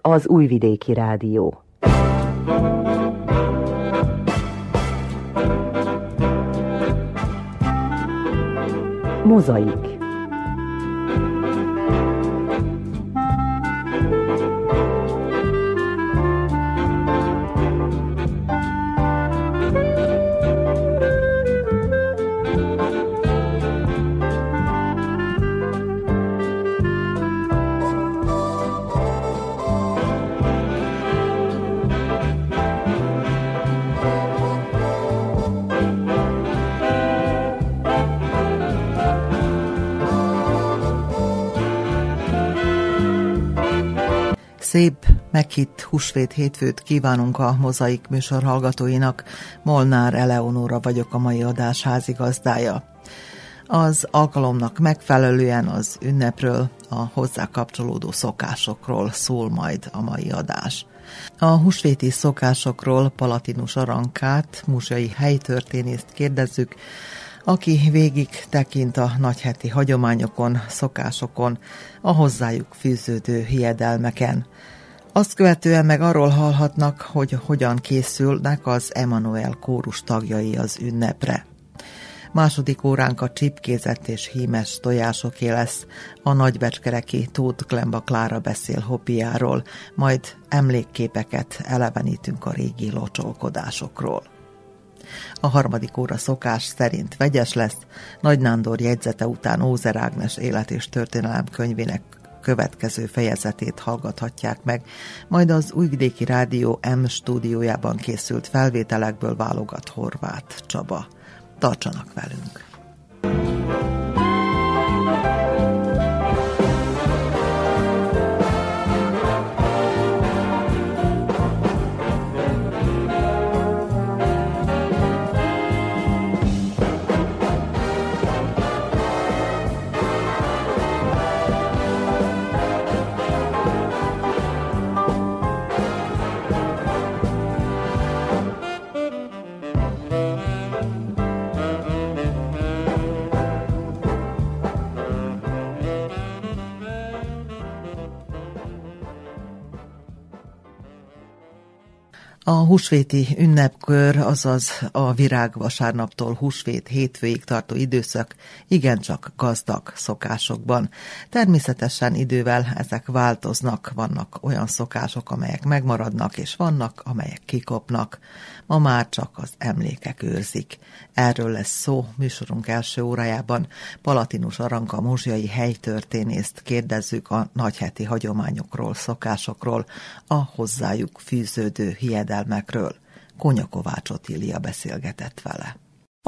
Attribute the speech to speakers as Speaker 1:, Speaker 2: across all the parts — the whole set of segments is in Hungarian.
Speaker 1: Az Újvidéki Rádió. Mozaik
Speaker 2: Szép, meghitt húsvét hétfőt kívánunk a Mozaik műsor hallgatóinak. Molnár Eleonóra vagyok a mai adás házigazdája. Az alkalomnak megfelelően az ünnepről, a hozzá kapcsolódó szokásokról szól majd a mai adás. A húsvéti szokásokról Palatinus Arankát, múzsai helytörténészt kérdezzük, aki végig tekint a nagyheti hagyományokon, szokásokon, a hozzájuk fűződő hiedelmeken. Azt követően meg arról hallhatnak, hogy hogyan készülnek az Emanuel kórus tagjai az ünnepre. Második óránk a csipkézett és hímes tojásoké lesz. A nagybecskereki Tóth Klemba Klára beszél hobbiáról, majd emlékképeket elevenítünk a régi locsolkodásokról. A harmadik óra szokás szerint vegyes lesz, Nagy Nándor jegyzete után Ózer Ágnes élet és történelem könyvének következő fejezetét hallgathatják meg, majd az Újvidéki Rádió M stúdiójában készült felvételekből válogat Horváth Csaba. Tartsanak velünk! A húsvéti ünnepkör, azaz a virágvasárnaptól húsvét hétfőig tartó időszak igencsak gazdag szokásokban. Természetesen idővel ezek változnak, vannak olyan szokások, amelyek megmaradnak, és vannak, amelyek kikopnak. Ma már csak az emlékek őrzik. Erről lesz szó műsorunk első órájában. Palatinus Aranka muzsiai helytörténészt kérdezzük a nagyheti hagyományokról, szokásokról, a hozzájuk fűződő hiedelmekről. Konya Kovács Otília beszélgetett vele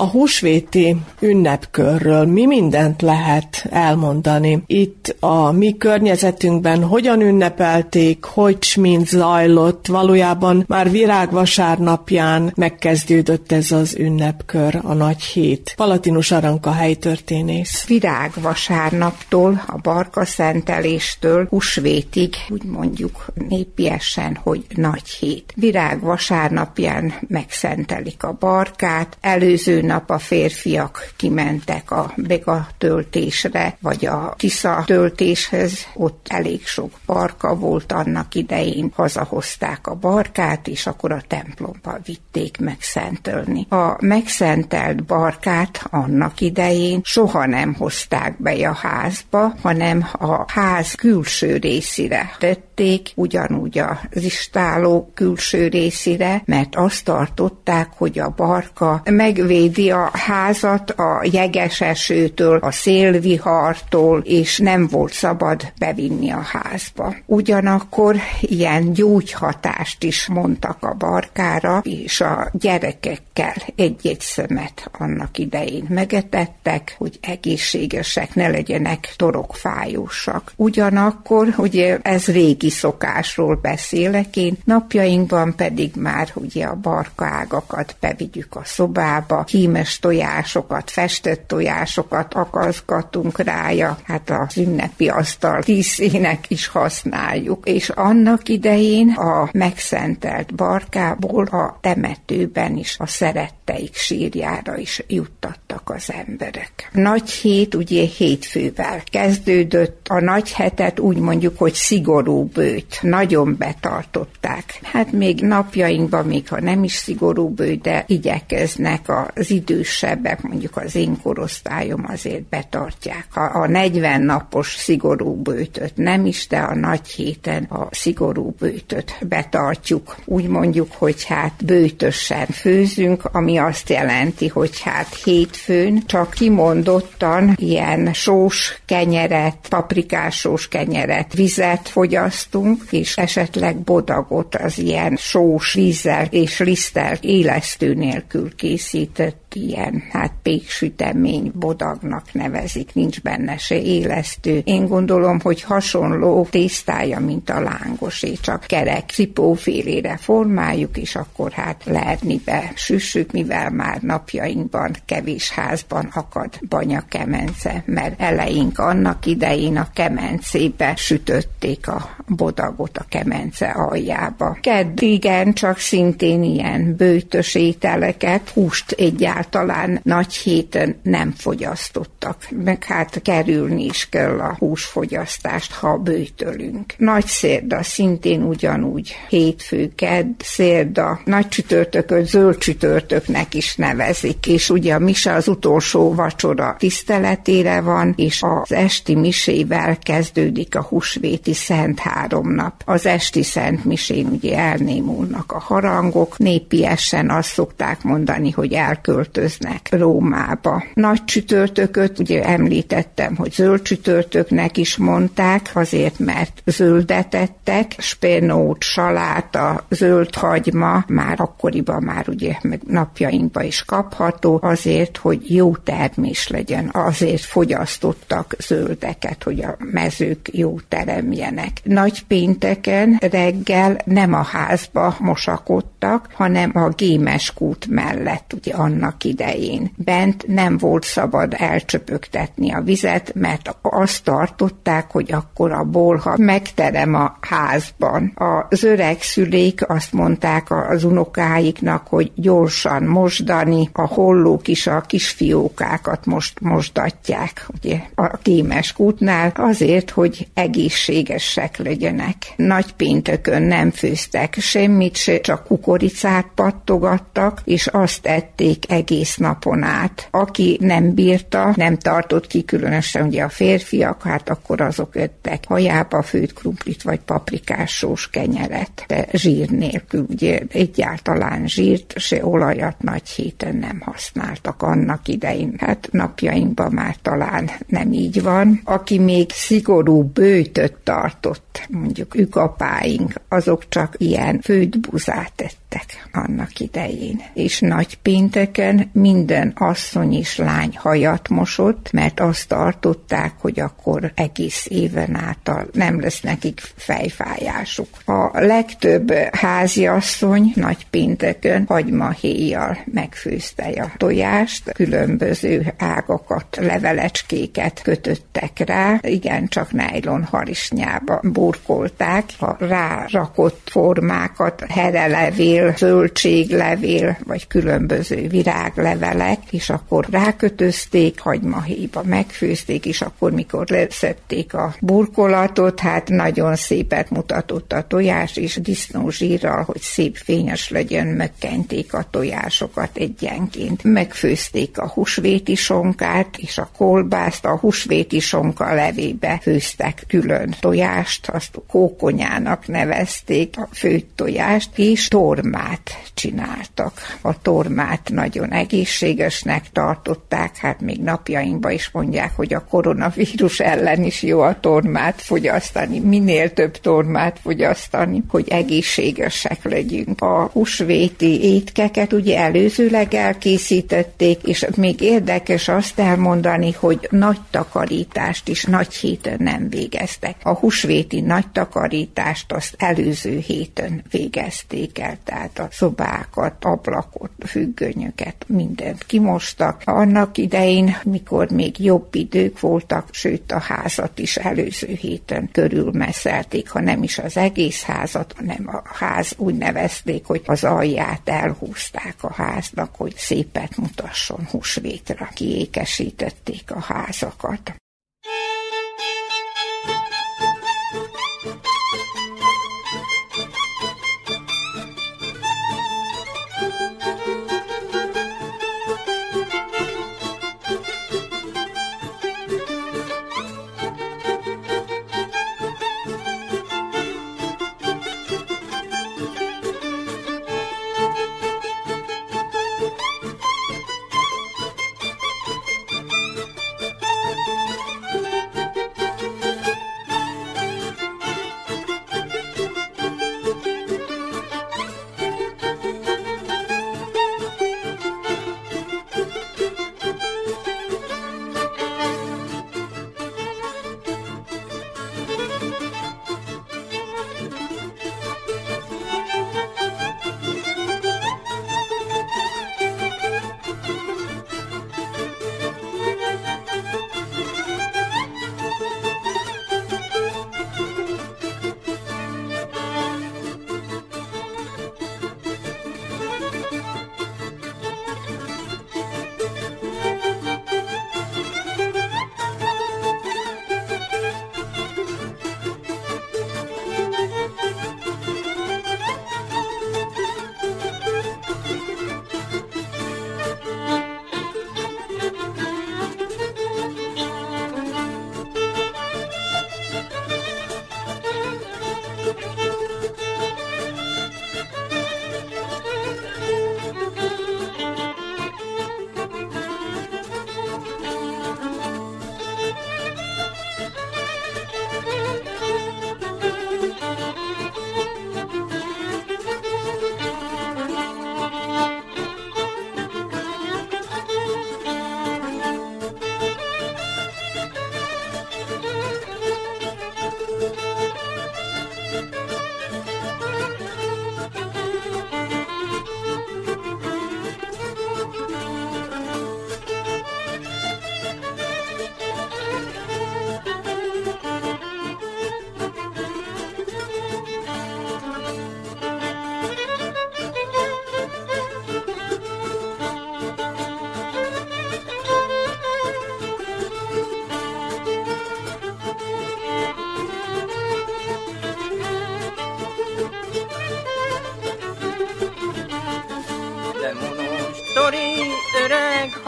Speaker 3: a húsvéti ünnepkörről mi mindent lehet elmondani. Itt a mi környezetünkben hogyan ünnepelték, hogy mind zajlott, valójában már virágvasárnapján megkezdődött ez az ünnepkör, a nagy hét. Palatinus Aranka helytörténész.
Speaker 4: Virágvasárnaptól, a barka szenteléstől húsvétig, úgy mondjuk népiesen, hogy nagy hét. Virágvasárnapján megszentelik a barkát, előző nap a férfiak kimentek a bega töltésre, vagy a tisza töltéshez, ott elég sok barka volt annak idején, hazahozták a barkát, és akkor a templomba vitték megszentölni. A megszentelt barkát annak idején soha nem hozták be a házba, hanem a ház külső részére tették, ugyanúgy az istáló külső részére, mert azt tartották, hogy a barka megvédi megvédi a házat a jeges esőtől, a szélvihartól, és nem volt szabad bevinni a házba. Ugyanakkor ilyen gyógyhatást is mondtak a barkára, és a gyerekekkel egy-egy szemet annak idején megetettek, hogy egészségesek ne legyenek torokfájósak. Ugyanakkor, ugye ez régi szokásról beszélek én, napjainkban pedig már ugye a barka ágakat bevigyük a szobába, ki gémes tojásokat, festett tojásokat akaszgatunk rája, hát az ünnepi asztal díszének is használjuk. És annak idején a megszentelt barkából a temetőben is a szeretteik sírjára is juttattak az emberek. Nagy hét ugye hétfővel kezdődött, a nagy hetet úgy mondjuk, hogy szigorú bőt, nagyon betartották. Hát még napjainkban, még ha nem is szigorú bőt, de igyekeznek az idősebbek, mondjuk az én korosztályom azért betartják. Ha a 40 napos szigorú bőtöt nem is, de a nagy héten a szigorú bőtöt betartjuk. Úgy mondjuk, hogy hát bőtösen főzünk, ami azt jelenti, hogy hát hétfőn csak kimondottan ilyen sós kenyeret, paprikás sós kenyeret, vizet fogyasztunk, és esetleg bodagot az ilyen sós vízzel és liszttel élesztő nélkül készített ilyen, hát péksütemény bodagnak nevezik, nincs benne se élesztő. Én gondolom, hogy hasonló tésztája, mint a lángosé, csak kerek cipófélére formáljuk, és akkor hát lehetnibe süssük, mivel már napjainkban kevés házban akad banyakemence, mert eleink annak idején a kemencébe sütötték a bodagot a kemence aljába. Kedd igen, csak szintén ilyen bőtös ételeket, húst egyáltalán egyáltalán nagy héten nem fogyasztottak, meg hát kerülni is kell a húsfogyasztást, ha bőtölünk. Nagy szérda szintén ugyanúgy, hétfő, kedd, szérda, nagy csütörtököt zöld csütörtöknek is nevezik, és ugye a mise az utolsó vacsora tiszteletére van, és az esti misével kezdődik a húsvéti szent háromnap. Az esti szent misén ugye elnémulnak a harangok, népiesen azt szokták mondani, hogy elkölt költöznek Rómába. Nagy csütörtököt, ugye említettem, hogy zöld csütörtöknek is mondták, azért mert zöldet ettek, spenót, saláta, zöld hagyma, már akkoriban már ugye meg napjainkban is kapható, azért, hogy jó termés legyen, azért fogyasztottak zöldeket, hogy a mezők jó teremjenek. Nagy pénteken reggel nem a házba mosakodtak, hanem a gémeskút mellett, ugye annak idején. Bent nem volt szabad elcsöpögtetni a vizet, mert azt tartották, hogy akkor a bolha megterem a házban. Az öreg szülék azt mondták az unokáiknak, hogy gyorsan mosdani, a hollók is a kisfiókákat most mosdatják, ugye a kémes kútnál, azért, hogy egészségesek legyenek. Nagy péntökön nem főztek semmit se, csak kukoricát pattogattak, és azt ették egész egész napon át. Aki nem bírta, nem tartott ki, különösen ugye a férfiak, hát akkor azok öttek hajába főtt krumplit vagy paprikás sós kenyeret, de zsír nélkül, ugye egyáltalán zsírt, se olajat nagy héten nem használtak annak idején. Hát napjainkban már talán nem így van. Aki még szigorú bőtöt tartott, mondjuk ükapáink, azok csak ilyen főtt buzát tettek annak idején. És nagy pénteken minden asszony és lány hajat mosott, mert azt tartották, hogy akkor egész éven által nem lesz nekik fejfájásuk. A legtöbb háziasszony nagy pénteken hagymahéjjal megfőzte a tojást, különböző ágakat, levelecskéket kötöttek rá, igen, csak nájlon harisnyába burkolták, a rárakott formákat, herelevél, zöldséglevél, vagy különböző virág levelek, és akkor rákötözték, hagymahéjba megfőzték, és akkor, mikor leszették a burkolatot, hát nagyon szépet mutatott a tojás, és zsírral, hogy szép fényes legyen, megkenték a tojásokat egyenként. Megfőzték a húsvéti sonkát, és a kolbászt a húsvéti sonka levébe főztek külön tojást, azt kókonyának nevezték a főtt tojást, és tormát csináltak. A tormát nagyon egészségesnek tartották, hát még napjainkban is mondják, hogy a koronavírus ellen is jó a tormát fogyasztani, minél több tormát fogyasztani, hogy egészségesek legyünk. A húsvéti étkeket ugye előzőleg elkészítették, és még érdekes azt elmondani, hogy nagy takarítást is nagy héten nem végeztek. A húsvéti nagy takarítást azt előző héten végezték el, tehát a szobákat, ablakot, függönyöket, mindent kimostak. Annak idején, mikor még jobb idők voltak, sőt a házat is előző héten körülmeszelték, ha nem is az egész házat, hanem a ház úgy nevezték, hogy az alját elhúzták a háznak, hogy szépet mutasson húsvétra. Kiékesítették a házakat.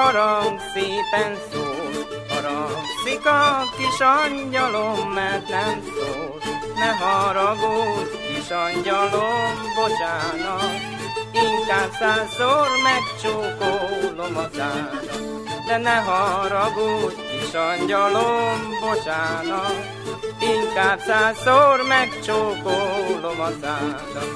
Speaker 5: Harang szépen szól, haragszik a kis angyalom, mert nem szól. Ne haragudj, kis angyalom, bocsánat, inkább százszor megcsókolom a zárat. De ne haragudj, kis angyalom, bocsánat, inkább százszor megcsókolom a zárat.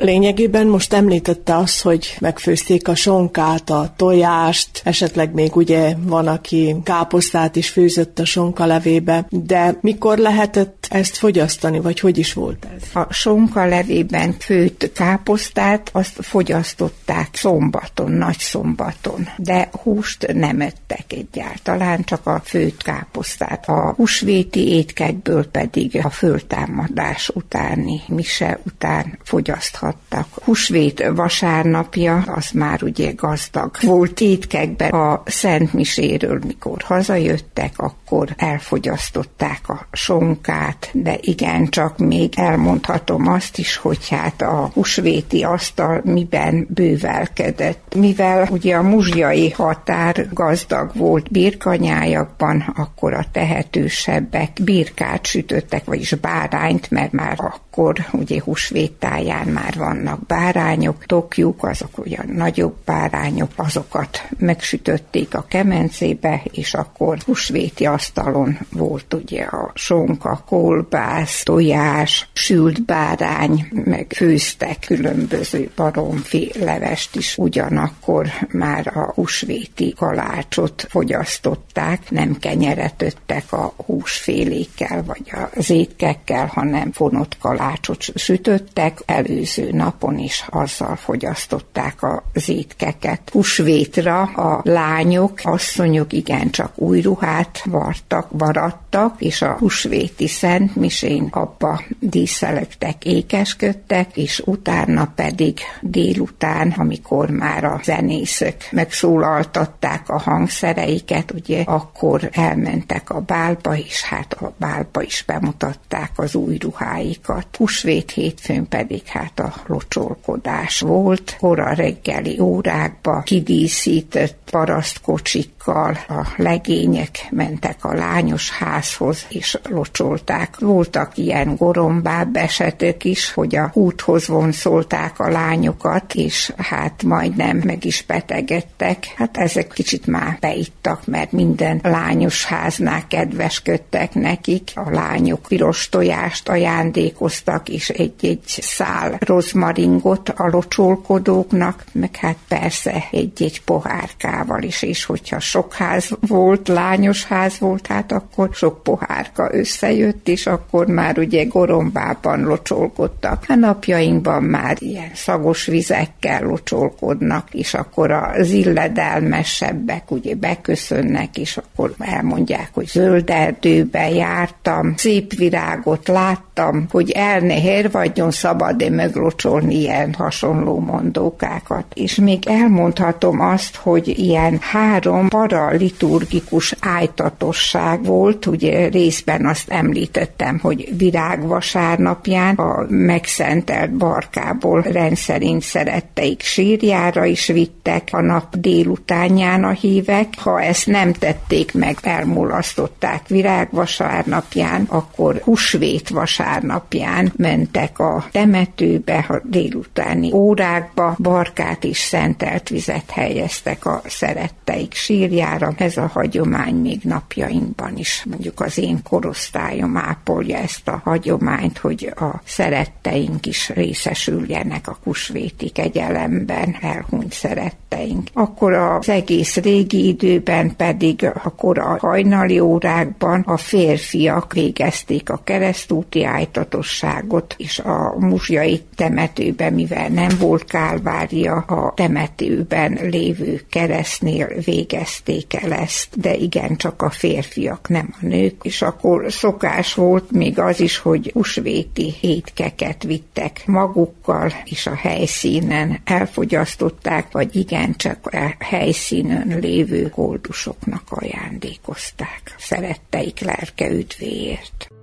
Speaker 3: Lényegében most említette azt, hogy megfőzték a sonkát, a tojást, esetleg még ugye van, aki káposztát is főzött a sonka levébe, de mikor lehetett ezt fogyasztani, vagy hogy is volt ez?
Speaker 4: A sonka levében főtt káposztát azt fogyasztották szombaton, nagy szombaton, de húst nem ettek egyáltalán, csak a főtt káposztát. A húsvéti étkekből pedig a föltámadás utáni, mise után fogyaszthat fogadtak. Husvét vasárnapja, az már ugye gazdag volt étkekben a Szent Miséről, mikor hazajöttek, akkor akkor elfogyasztották a sonkát, de igen, csak még elmondhatom azt is, hogy hát a húsvéti asztal miben bővelkedett. Mivel ugye a muzsjai határ gazdag volt birkanyájakban, akkor a tehetősebbek birkát sütöttek, vagyis bárányt, mert már akkor ugye húsvéttáján már vannak bárányok, tokjuk, azok ugye nagyobb bárányok, azokat megsütötték a kemencébe, és akkor húsvéti asztalon volt ugye a sonka, kolbász, tojás, sült bárány, meg főztek különböző baromfi levest is, ugyanakkor már a húsvéti kalácsot fogyasztották, nem kenyeret öttek a húsfélékkel vagy az étkekkel, hanem fonott kalácsot sütöttek, előző napon is azzal fogyasztották az étkeket. Húsvétra a lányok, asszonyok igencsak új ruhát vartak, varattak, és a húsvéti szentmisén abba díszelektek, ékesködtek, és utána pedig délután, amikor már a zenészek megszólaltatták a hangszereiket, ugye akkor elmentek a bálba, és hát a bálba is bemutatták az új ruháikat. Húsvét hétfőn pedig hát a locsolkodás volt, kora reggeli órákba kidíszített parasztkocsikkal a legények mentek a lányos házhoz, és locsolták. Voltak ilyen gorombább esetek is, hogy a úthoz vonszolták a lányokat, és hát majdnem meg is betegedtek. Hát ezek kicsit már beittak, mert minden lányos háznál kedvesködtek nekik. A lányok piros tojást ajándékoztak, és egy-egy szál rozmaringot a locsolkodóknak, meg hát persze egy-egy pohárkával is, és hogyha sok ház volt, lányos ház volt, hát akkor sok pohárka összejött, és akkor már ugye gorombában locsolkodtak. A napjainkban már ilyen szagos vizekkel locsolkodnak, és akkor az illedelmesebbek ugye beköszönnek, és akkor elmondják, hogy zöld erdőbe jártam, szép virágot láttam, hogy elnehér vagyon szabad-e meglocsolni ilyen hasonló mondókákat. És még elmondhatom azt, hogy ilyen három paraliturgikus ájtatosság volt, ugye részben azt említettem, hogy virágvasárnapján a megszentelt barkából rendszerint szeretteik sírjára is vittek a nap délutánján a hívek. Ha ezt nem tették meg, elmulasztották virágvasárnapján, akkor husvét vasárnapján mentek a temetőbe, a délutáni órákba, barkát is szentelt vizet helyeztek a szeretteik sírjára. Ez a hagyomány még napjainkban is, mondjuk az én korosztályom ápolja ezt a hagyományt, hogy a szeretteink is részesüljenek a kusvéti kegyelemben, elhunyt szeretteink. Akkor az egész régi időben pedig a kora hajnali órákban a férfiak végezték a keresztúti ájtatosságot, és a muzsjai temetőben, mivel nem volt kálvária, a temetőben lévő keresztnél végezték el ezt, de igen, csak a férfiak, nem a nők, és akkor szokás volt még az is, hogy usvéti étkeket vittek magukkal, és a helyszínen elfogyasztották, vagy igen, csak a helyszínen lévő koldusoknak ajándékozták szeretteik lelke üdvéért.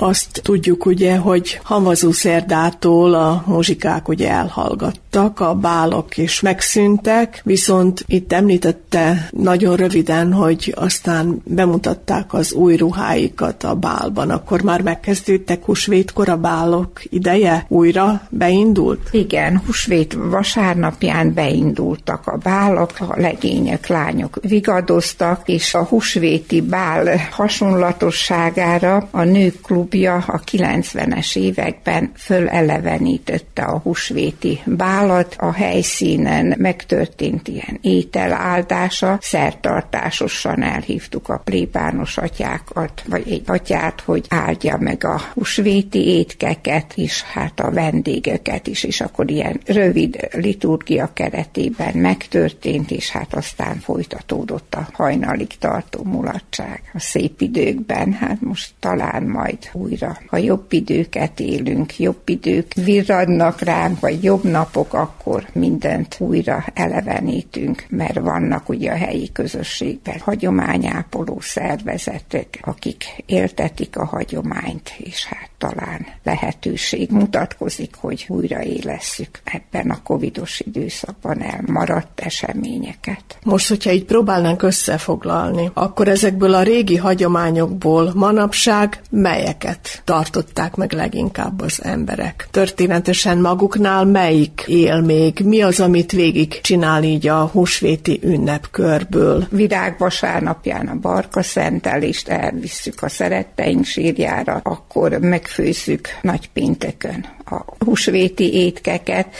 Speaker 3: Azt tudjuk ugye, hogy Havazú szerdától a muzsikák ugye elhallgattak, a bálok is megszűntek, viszont itt említette nagyon röviden, hogy aztán bemutatták az új ruháikat a bálban, akkor már megkezdődtek húsvétkor a bálok ideje? Újra beindult?
Speaker 4: Igen, húsvét vasárnapján beindultak a bálok, a legények, lányok vigadoztak, és a húsvéti bál hasonlatosságára a nők klubja klubja a 90-es években fölelevenítette a husvéti bálat, a helyszínen megtörtént ilyen ételáldása, szertartásosan elhívtuk a plébános atyákat, vagy egy atyát, hogy áldja meg a husvéti étkeket, és hát a vendégeket is, és akkor ilyen rövid liturgia keretében megtörtént, és hát aztán folytatódott a hajnalig tartó mulatság. A szép időkben, hát most talán majd újra. Ha jobb időket élünk, jobb idők virradnak ránk, vagy jobb napok, akkor mindent újra elevenítünk, mert vannak ugye a helyi közösségben hagyományápoló szervezetek, akik éltetik a hagyományt, és hát talán lehetőség mutatkozik, hogy újraélesszük ebben a covidos időszakban elmaradt eseményeket.
Speaker 3: Most, hogyha így próbálnánk összefoglalni, akkor ezekből a régi hagyományokból manapság melyeket tartották meg leginkább az emberek? Történetesen maguknál melyik él még? Mi az, amit végig csinál így a húsvéti ünnepkörből?
Speaker 4: Virág vasárnapján a barka szentelést elvisszük a szeretteink sírjára, akkor meg megfőzzük nagy pénteken a húsvéti étkeket,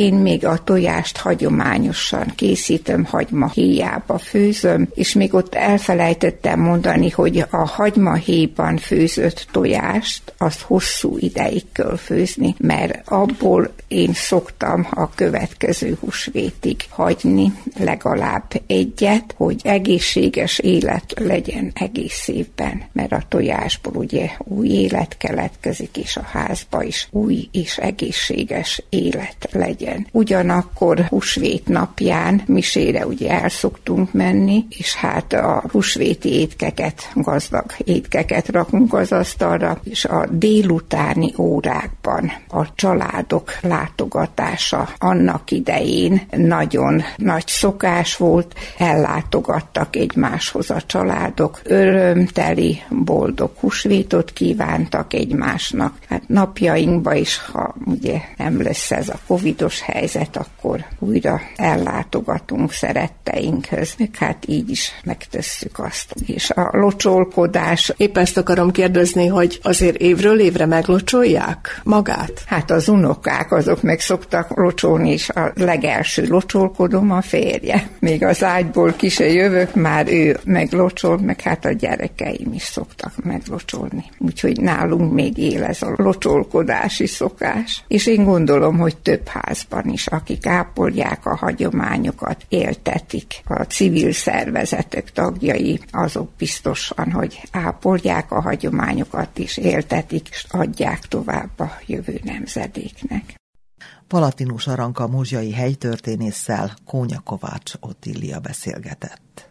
Speaker 4: én még a tojást hagyományosan készítem, hagyma héjába főzöm, és még ott elfelejtettem mondani, hogy a hagyma héjban főzött tojást, azt hosszú ideig kell főzni, mert abból én szoktam a következő húsvétig hagyni legalább egyet, hogy egészséges élet legyen egész évben, mert a tojásból ugye új élet keletkezik, és a házba is új és egészséges élet legyen legyen. Ugyanakkor húsvét napján misére ugye el szoktunk menni, és hát a húsvéti étkeket, gazdag étkeket rakunk az asztalra, és a délutáni órákban a családok látogatása annak idején nagyon nagy szokás volt, ellátogattak egymáshoz a családok, örömteli, boldog húsvétot kívántak egymásnak. Hát napjainkban is, ha ugye nem lesz ez a covidos helyzet, akkor újra ellátogatunk szeretteinkhöz. Meg hát így is megtesszük azt. És a locsolkodás...
Speaker 3: Épp ezt akarom kérdezni, hogy azért évről évre meglocsolják magát?
Speaker 4: Hát az unokák azok meg szoktak locsolni, és a legelső locsolkodom a férje. Még az ágyból ki se jövök, már ő meglocsol, meg hát a gyerekeim is szoktak meglocsolni. Úgyhogy nálunk még él ez a locsolkodási szokás. És én gondolom, hogy több ház házban is, akik ápolják a hagyományokat, éltetik. A civil szervezetek tagjai azok biztosan, hogy ápolják a hagyományokat is, éltetik, és adják tovább a jövő nemzedéknek.
Speaker 2: Palatinus Aranka muzsjai helytörténésszel Kónya Kovács Ottilia beszélgetett.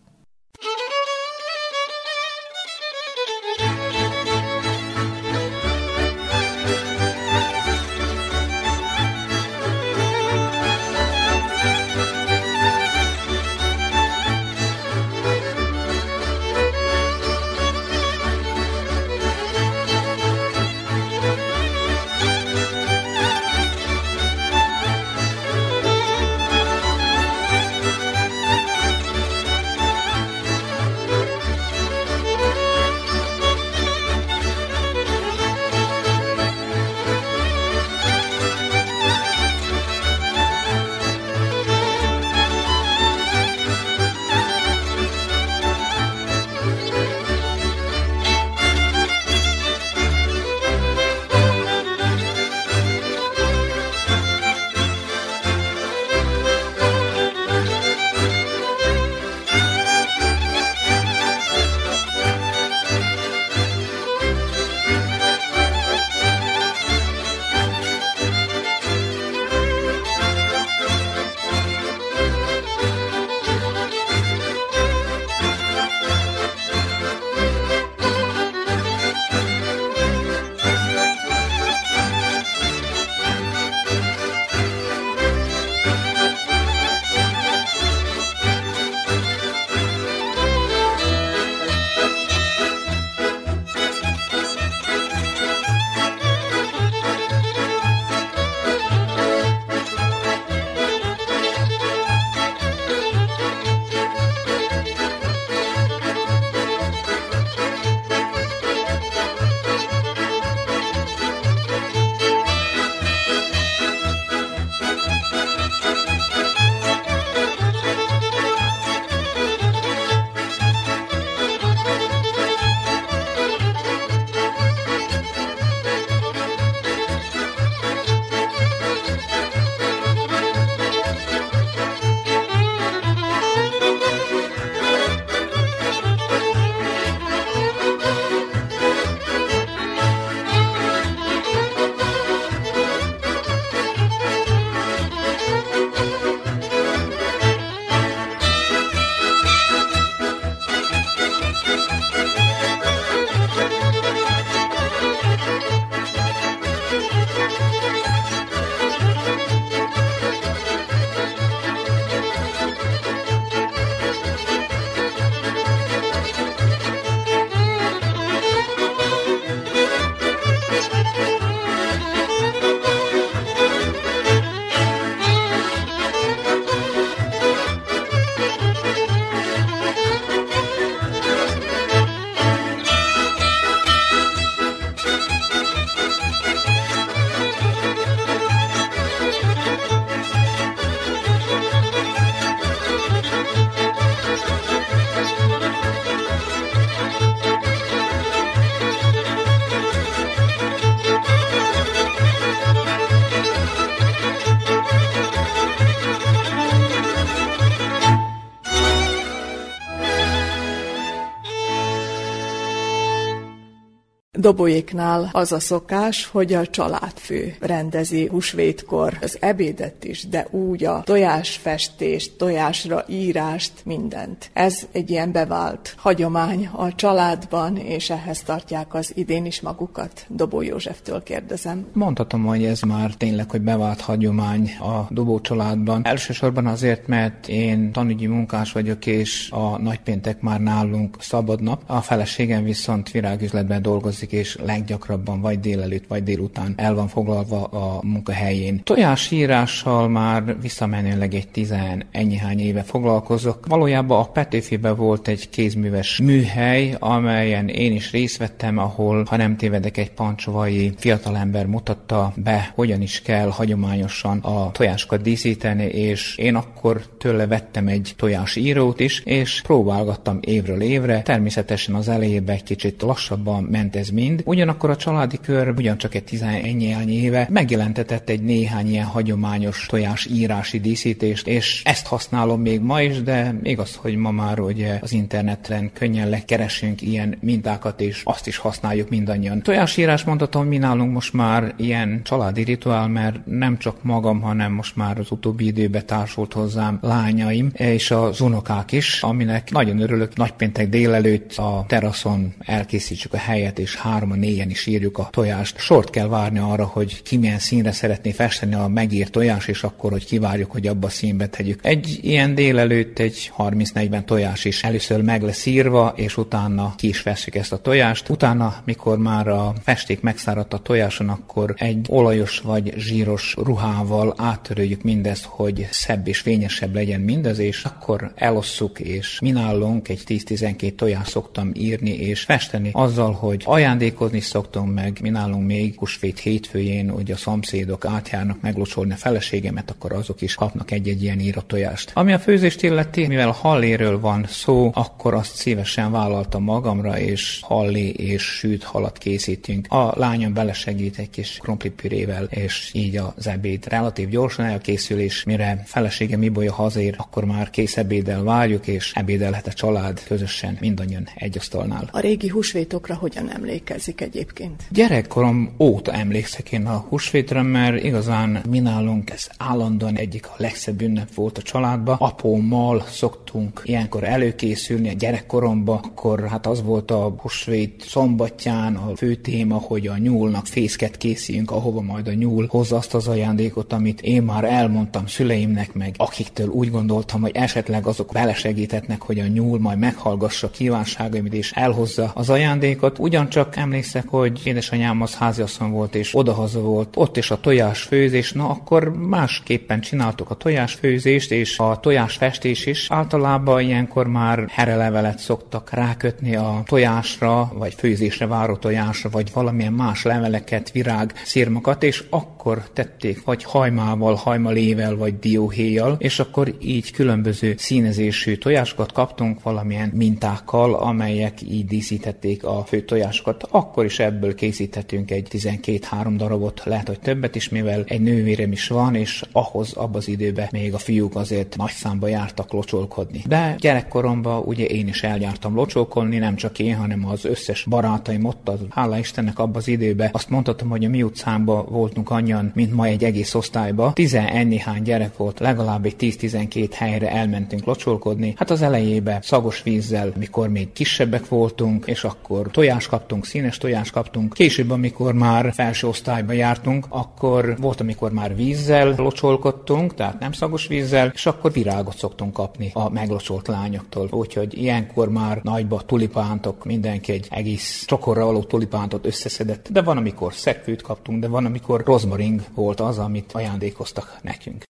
Speaker 3: Dobolyéknál az a szokás, hogy a családfő rendezi húsvétkor az ebédet is, de úgy a tojásfestést, tojásra írást, mindent. Ez egy ilyen bevált hagyomány a családban, és ehhez tartják az idén is magukat. Dobó Józseftől kérdezem.
Speaker 6: Mondhatom, hogy ez már tényleg, hogy bevált hagyomány a Dobó családban. Elsősorban azért, mert én tanügyi munkás vagyok, és a nagypéntek már nálunk szabad nap. A feleségem viszont virágüzletben dolgozik, és leggyakrabban vagy délelőtt, vagy délután el van foglalva a munkahelyén. Tojásírással már visszamenőleg egy tizen ennyihány éve foglalkozok. Valójában a Petőfiben volt egy kézműves műhely, amelyen én is részt vettem, ahol, ha nem tévedek, egy pancsovai fiatalember mutatta be, hogyan is kell hagyományosan a tojásokat díszíteni, és én akkor tőle vettem egy tojásírót is, és próbálgattam évről évre. Természetesen az elejében kicsit lassabban ment ez mind. Ugyanakkor a családi kör ugyancsak egy tizenennyi éve megjelentetett egy néhány ilyen hagyományos tojás írási díszítést, és ezt használom még ma is, de igaz, hogy ma már ugye az interneten könnyen lekeresünk ilyen mintákat, és azt is használjuk mindannyian. Tojásírás mondhatom, mi nálunk most már ilyen családi rituál, mert nem csak magam, hanem most már az utóbbi időben társult hozzám lányaim és az unokák is, aminek nagyon örülök. Nagypéntek délelőtt a teraszon elkészítsük a helyet, és hárman, négyen is írjuk a tojást. Sort kell várni arra, hogy ki milyen színre szeretné festeni a megírt tojás, és akkor, hogy kivárjuk, hogy abba a színbe tegyük. Egy ilyen délelőtt egy 30-40 tojás is először meg lesz írva, és utána ki is veszük ezt a tojást. Utána, mikor már a festék megszáradt a tojáson, akkor egy olajos vagy zsíros ruhával áttöröljük mindezt, hogy szebb és fényesebb legyen mindez, és akkor elosszuk, és minálunk, egy 10-12 tojás szoktam írni és festeni, azzal, hogy ajándékozni szoktam meg, minálunk még kusvét hétfőjén, hogy a szomszédok átjárnak meglocsolni a feleségemet, akkor azok is kapnak egy-egy ilyen írott tojást. Ami a főzést illeti, mivel halléről van szó, akkor azt szívesen vállaltam magamra, és hallé és sűt halat készítünk. A lányom belesegít egy kis krumplipürével, és így az ebéd relatív gyorsan elkészül, és mire feleségem Ibolya hazér, akkor már kész ebéddel várjuk, és ebédelhet a család közösen mindannyian egy asztalnál.
Speaker 3: A régi húsvétokra hogyan emlékezik egyébként?
Speaker 6: Gyerekkorom óta emlékszek én a húsvétre, mert igazán mi nálunk ez állandóan egyik a legszebb ünnep volt a családba. Apómmal szoktunk ilyenkor előkészülni a gyerekkoromba, akkor hát az volt a húsvét szombatján a fő téma, hogy a nyúlnak fészket készítsünk, ahova majd a nyúl hozza azt az ajándékot, amit én már elmondtam szüleimnek, meg akiktől úgy gondoltam, hogy esetleg azok belesegítetnek, hogy a nyúl majd meghallgassa kívánságaimat és elhozza az ajándékot. Ugyancsak emlékszek, hogy édesanyám az háziasszony volt és odahaza volt, ott is a tojásfőzés, na akkor másképpen csináltuk a tojásfőzést és a tojásfestés is. Általában ilyenkor már herelevelet szoktak rákötni a tojásra, vagy főzésre váró tojásra, vagy valamilyen más leveleket, virág, szirmokat, és akkor tették vagy hajmával, hajmalével, vagy dióhéjjal, és akkor így különböző színezésű tojásokat kaptunk valamilyen mintákkal, amelyek így díszítették a fő tojásokat. Akkor is ebből készíthetünk egy 12-3 darabot, lehet, hogy többet is, mivel egy nővérem is van, és ahhoz abban az időben még a fiúk azért nagy számba jártak locsolkodni. De gyerekkoromban ugye én is eljártam locsolkodni, nem csak én, hanem az összes barátaim ott, az, hála Istennek abban az időben azt mondhatom, hogy a mi utcámban voltunk annyian, mint ma egy egész osztályba. Tizenennyihány gyerek volt, legalább egy 10-12 helyre elmentünk locsolkodni. Hát az elejébe szagos vízzel, mikor még kisebbek voltunk, és akkor tojás kaptunk, színes tojás kaptunk. Később, amikor már felső osztályba jártunk, akkor volt, amikor már vízzel locsolkodtunk, tehát nem szagos vízzel, és akkor virágot szoktunk kapni a meglocsolt lányoktól. Úgyhogy ilyenkor már nagyba tulipántok, mindenki egy egész csokorra való tulipántot összeszedett, de van, amikor szegfűt kaptunk, de van, amikor rozmaring volt az, amit ajándékoztak nekünk.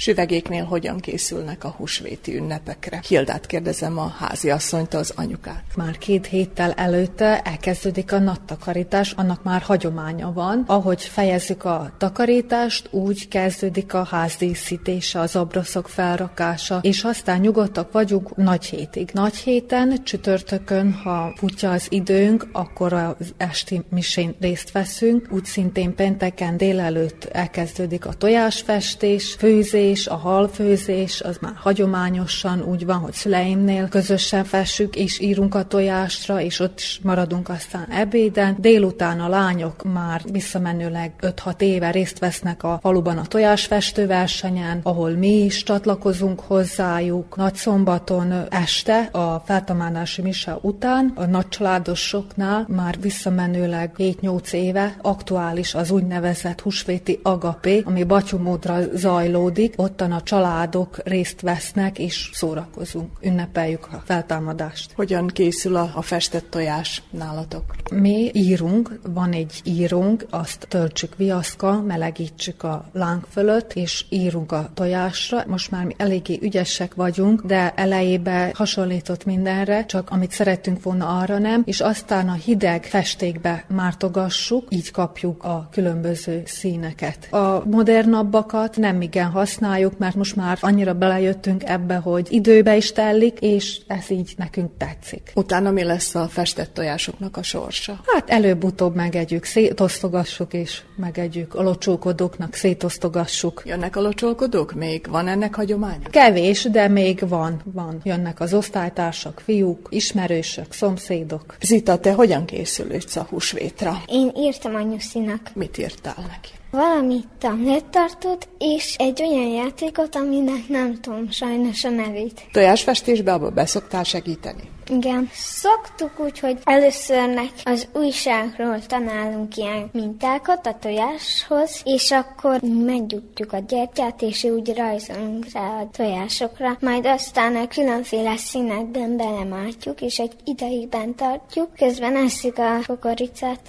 Speaker 3: Süvegéknél hogyan készülnek a húsvéti ünnepekre? Hildát kérdezem a háziasszonyt, az anyukát.
Speaker 7: Már két héttel előtte elkezdődik a nattakarítás, annak már hagyománya van. Ahogy fejezzük a takarítást, úgy kezdődik a házdíszítése, az abroszok felrakása, és aztán nyugodtak vagyunk nagy hétig. Nagy héten, csütörtökön, ha futja az időnk, akkor az esti misén részt veszünk. Úgy szintén pénteken délelőtt elkezdődik a tojásfestés, főzés, a halfőzés, az már hagyományosan úgy van, hogy szüleimnél közösen fessük, és írunk a tojásra, és ott is maradunk aztán ebéden. Délután a lányok már visszamenőleg 5-6 éve részt vesznek a faluban a tojásfestő versenyen, ahol mi is csatlakozunk hozzájuk. Nagy szombaton este a feltamádási mise után a nagy családosoknál már visszamenőleg 7-8 éve aktuális az úgynevezett húsvéti agapé, ami batyumódra zajlódik. Ottan a családok részt vesznek és szórakozunk, ünnepeljük a feltámadást.
Speaker 3: Hogyan készül a, a festett tojás nálatok?
Speaker 7: Mi írunk, van egy írónk, azt töltsük viaszka, melegítsük a láng fölött, és írunk a tojásra. Most már mi eléggé ügyesek vagyunk, de elejébe hasonlított mindenre, csak amit szerettünk volna arra nem, és aztán a hideg festékbe mártogassuk, így kapjuk a különböző színeket. A modernabbakat nem igen használjuk, mert most már annyira belejöttünk ebbe, hogy időbe is tellik, és ez így nekünk tetszik.
Speaker 3: Utána mi lesz a festett tojásoknak a sorsa?
Speaker 7: Hát előbb-utóbb megegyük, szétosztogassuk és megegyük. A locsókodóknak szétosztogassuk.
Speaker 3: Jönnek a locsolkodók még? Van ennek hagyománya?
Speaker 7: Kevés, de még van, van. Jönnek az osztálytársak, fiúk, ismerősök, szomszédok.
Speaker 3: Zita, te hogyan készülődsz a húsvétra?
Speaker 8: Én írtam anyuszinak.
Speaker 3: Mit írtál neki?
Speaker 8: Valami tanlettartót, és egy olyan játékot, aminek nem tudom sajnos a nevét.
Speaker 3: Tojásfestésbe abba beszoktál segíteni?
Speaker 8: Igen. Szoktuk úgy, hogy előszörnek az újságról tanálunk ilyen mintákat a tojáshoz, és akkor meggyújtjuk a gyertyát, és úgy rajzolunk rá a tojásokra, majd aztán a különféle színekben belemártjuk, és egy ideig bent tartjuk, közben eszük a kukoricát.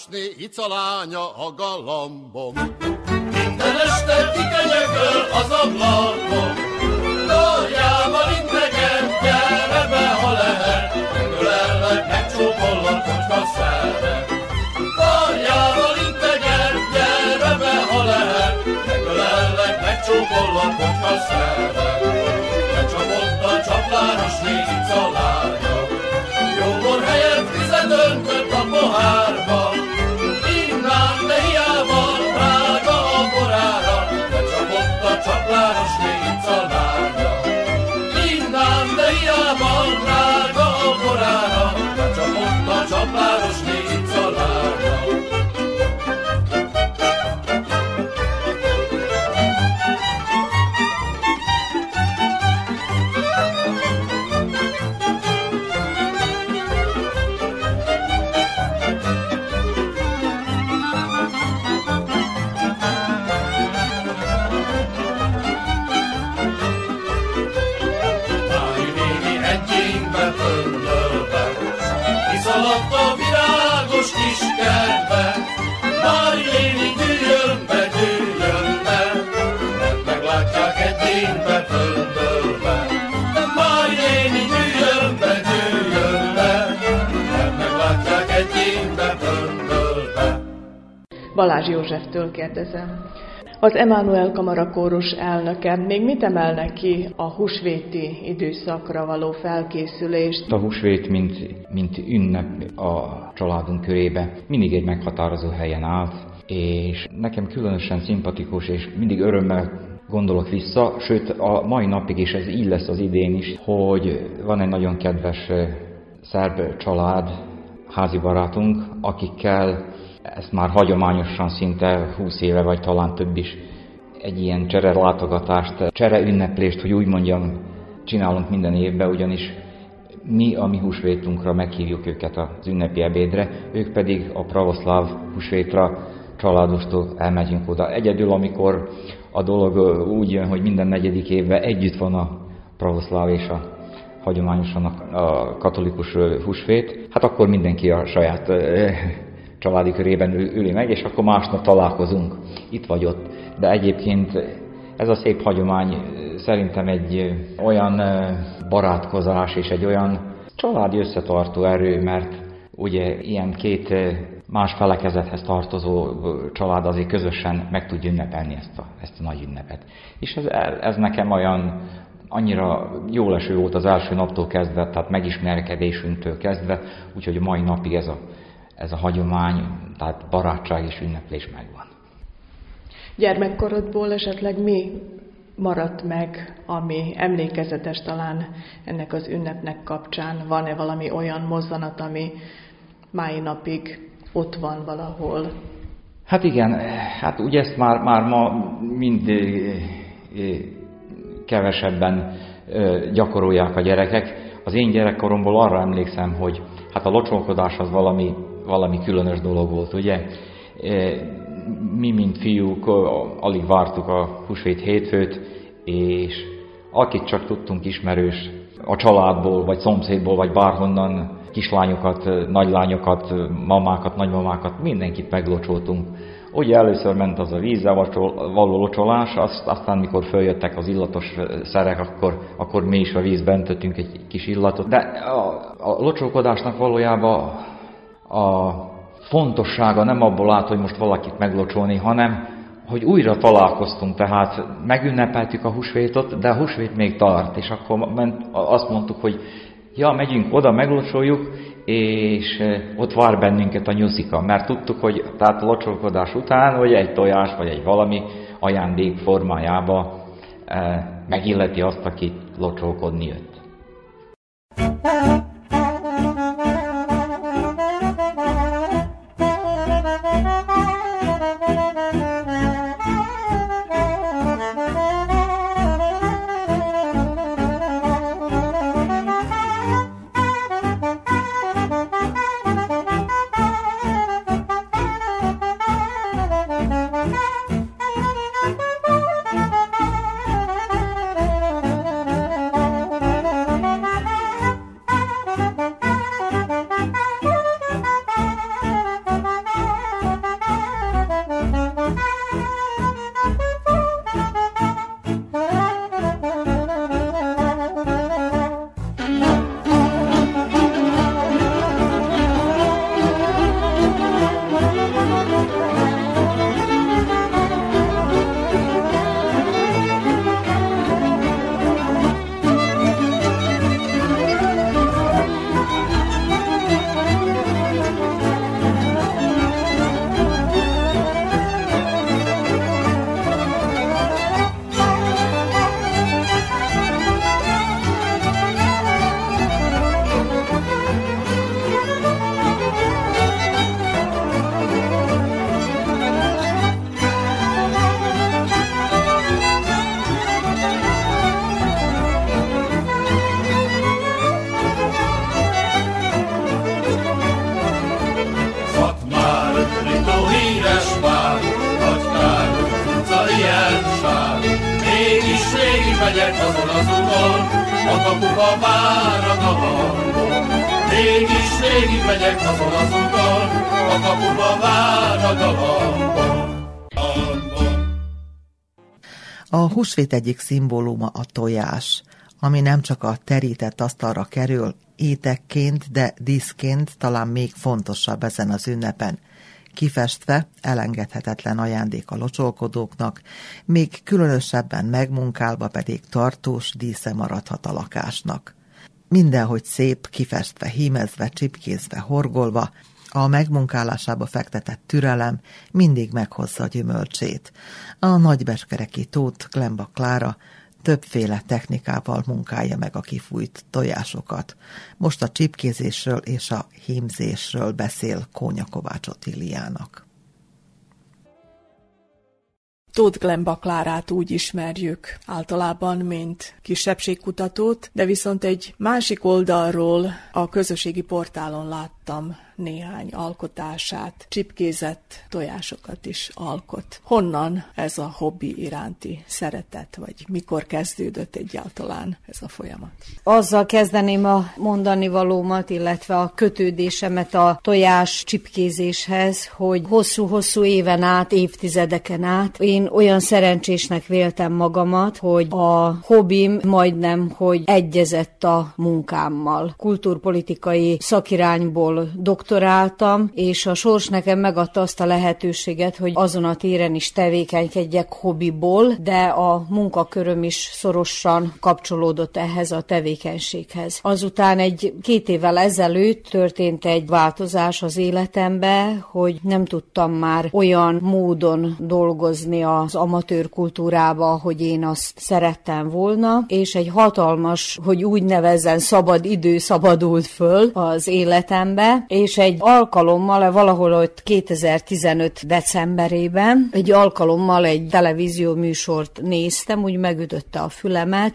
Speaker 9: Csaplánosné icalánya a galambom. Minden este kikenyegöl az ablakon, Karjával integet, gyere be, ha lehet, Megölellek, megcsókollak, hogyha szeret. Karjával integet, gyere be, ha lehet, Megölellek, megcsókollak, hogyha szeret. Becsapott a csaplánosné icalánya, Jóbor helyett vizet öntött a pohárba, Hiába drága a borára, becsapott a
Speaker 8: csapláros léca lánya. Innám, de hiába drága a korára, becsapott a csapláros léca lánya. Meglátják egyénbe földölve. De Mári néni dűjön be, dűjön be, mert meglátják egyénbe földölve.
Speaker 10: Balázs Józseftől kérdezem. Az Emmanuel Kamara kórus elnöke még mit emelne ki a húsvéti időszakra való felkészülést?
Speaker 11: A húsvét, mint, mint ünnep a családunk körébe mindig egy meghatározó helyen állt, és nekem különösen szimpatikus, és mindig örömmel gondolok vissza, sőt a mai napig is ez így lesz az idén is, hogy van egy nagyon kedves szerb család, házi barátunk, akikkel ezt már hagyományosan szinte 20 éve, vagy talán több is egy ilyen csere látogatást, csere ünneplést, hogy úgy mondjam, csinálunk minden évben, ugyanis mi a mi húsvétunkra meghívjuk őket az ünnepi ebédre, ők pedig a pravoszláv húsvétra családostól elmegyünk oda. Egyedül, amikor a dolog úgy jön, hogy minden negyedik évben együtt van a pravoszláv és a hagyományosan a, katolikus húsvét, hát akkor mindenki a saját családi körében ül- üli meg, és akkor másnap találkozunk, itt vagy ott. De egyébként ez a szép hagyomány szerintem egy olyan barátkozás és egy olyan családi összetartó erő, mert ugye ilyen két más felekezethez tartozó család azért közösen meg tudja ünnepelni ezt a, ezt a nagy ünnepet. És ez, ez nekem olyan annyira jó leső volt az első naptól kezdve, tehát megismerkedésünktől kezdve, úgyhogy a mai napig ez a, ez a hagyomány, tehát barátság és ünneplés megvan.
Speaker 10: Gyermekkorodból esetleg mi maradt meg, ami emlékezetes talán ennek az ünnepnek kapcsán? Van-e valami olyan mozzanat, ami mai napig ott van valahol?
Speaker 11: Hát igen, hát ugye ezt már, már ma mind ö, ö, kevesebben ö, gyakorolják a gyerekek. Az én gyerekkoromból arra emlékszem, hogy hát a locsolkodás az valami, valami különös dolog volt, ugye? Mi, mint fiúk, alig vártuk a húsvét hétfőt, és akit csak tudtunk ismerős a családból, vagy szomszédból, vagy bárhonnan, kislányokat, nagylányokat, mamákat, nagymamákat, mindenkit meglocsoltunk. Ugye először ment az a vízzel való locsolás, azt, aztán mikor följöttek az illatos szerek, akkor, akkor mi is a vízben öntöttünk egy kis illatot. De a, a locsolkodásnak valójában a fontossága nem abból állt, hogy most valakit meglocsolni, hanem hogy újra találkoztunk, tehát megünnepeltük a húsvétot, de a húsvét még tart, és akkor ment, azt mondtuk, hogy ja, megyünk oda, meglocsoljuk, és ott vár bennünket a nyuszika, mert tudtuk, hogy tehát locsolkodás után, hogy egy tojás vagy egy valami ajándék formájába megilleti azt, aki locsolkodni jött.
Speaker 2: Húsvét egyik szimbóluma a tojás, ami nem csak a terített asztalra kerül, étekként, de díszként talán még fontosabb ezen az ünnepen. Kifestve elengedhetetlen ajándék a locsolkodóknak, még különösebben megmunkálva pedig tartós dísze maradhat a lakásnak. Mindenhogy szép, kifestve, hímezve, csipkézve, horgolva, a megmunkálásába fektetett türelem mindig meghozza a gyümölcsét. A nagybeskereki tót Klemba Klára többféle technikával munkálja meg a kifújt tojásokat. Most a csipkézésről és a hímzésről beszél Kónya Kovács Otiliának.
Speaker 3: Tóth Glemba Klárát úgy ismerjük általában, mint kisebbségkutatót, de viszont egy másik oldalról a közösségi portálon láttam néhány alkotását, csipkézett tojásokat is alkot. Honnan ez a hobbi iránti szeretet, vagy mikor kezdődött egyáltalán ez a folyamat?
Speaker 12: Azzal kezdeném a mondani valómat, illetve a kötődésemet a tojás csipkézéshez, hogy hosszú-hosszú éven át, évtizedeken át én olyan szerencsésnek véltem magamat, hogy a hobbim majdnem, hogy egyezett a munkámmal. Kulturpolitikai szakirányból doktor doktoráltam, és a sors nekem megadta azt a lehetőséget, hogy azon a téren is tevékenykedjek hobbiból, de a munkaköröm is szorosan kapcsolódott ehhez a tevékenységhez. Azután egy két évvel ezelőtt történt egy változás az életembe, hogy nem tudtam már olyan módon dolgozni az amatőr kultúrába, hogy én azt szerettem volna, és egy hatalmas, hogy úgy nevezzen szabad idő szabadult föl az életembe, és egy alkalommal, valahol ott 2015 decemberében, egy alkalommal egy televízió műsort néztem, úgy megütötte a fülemet,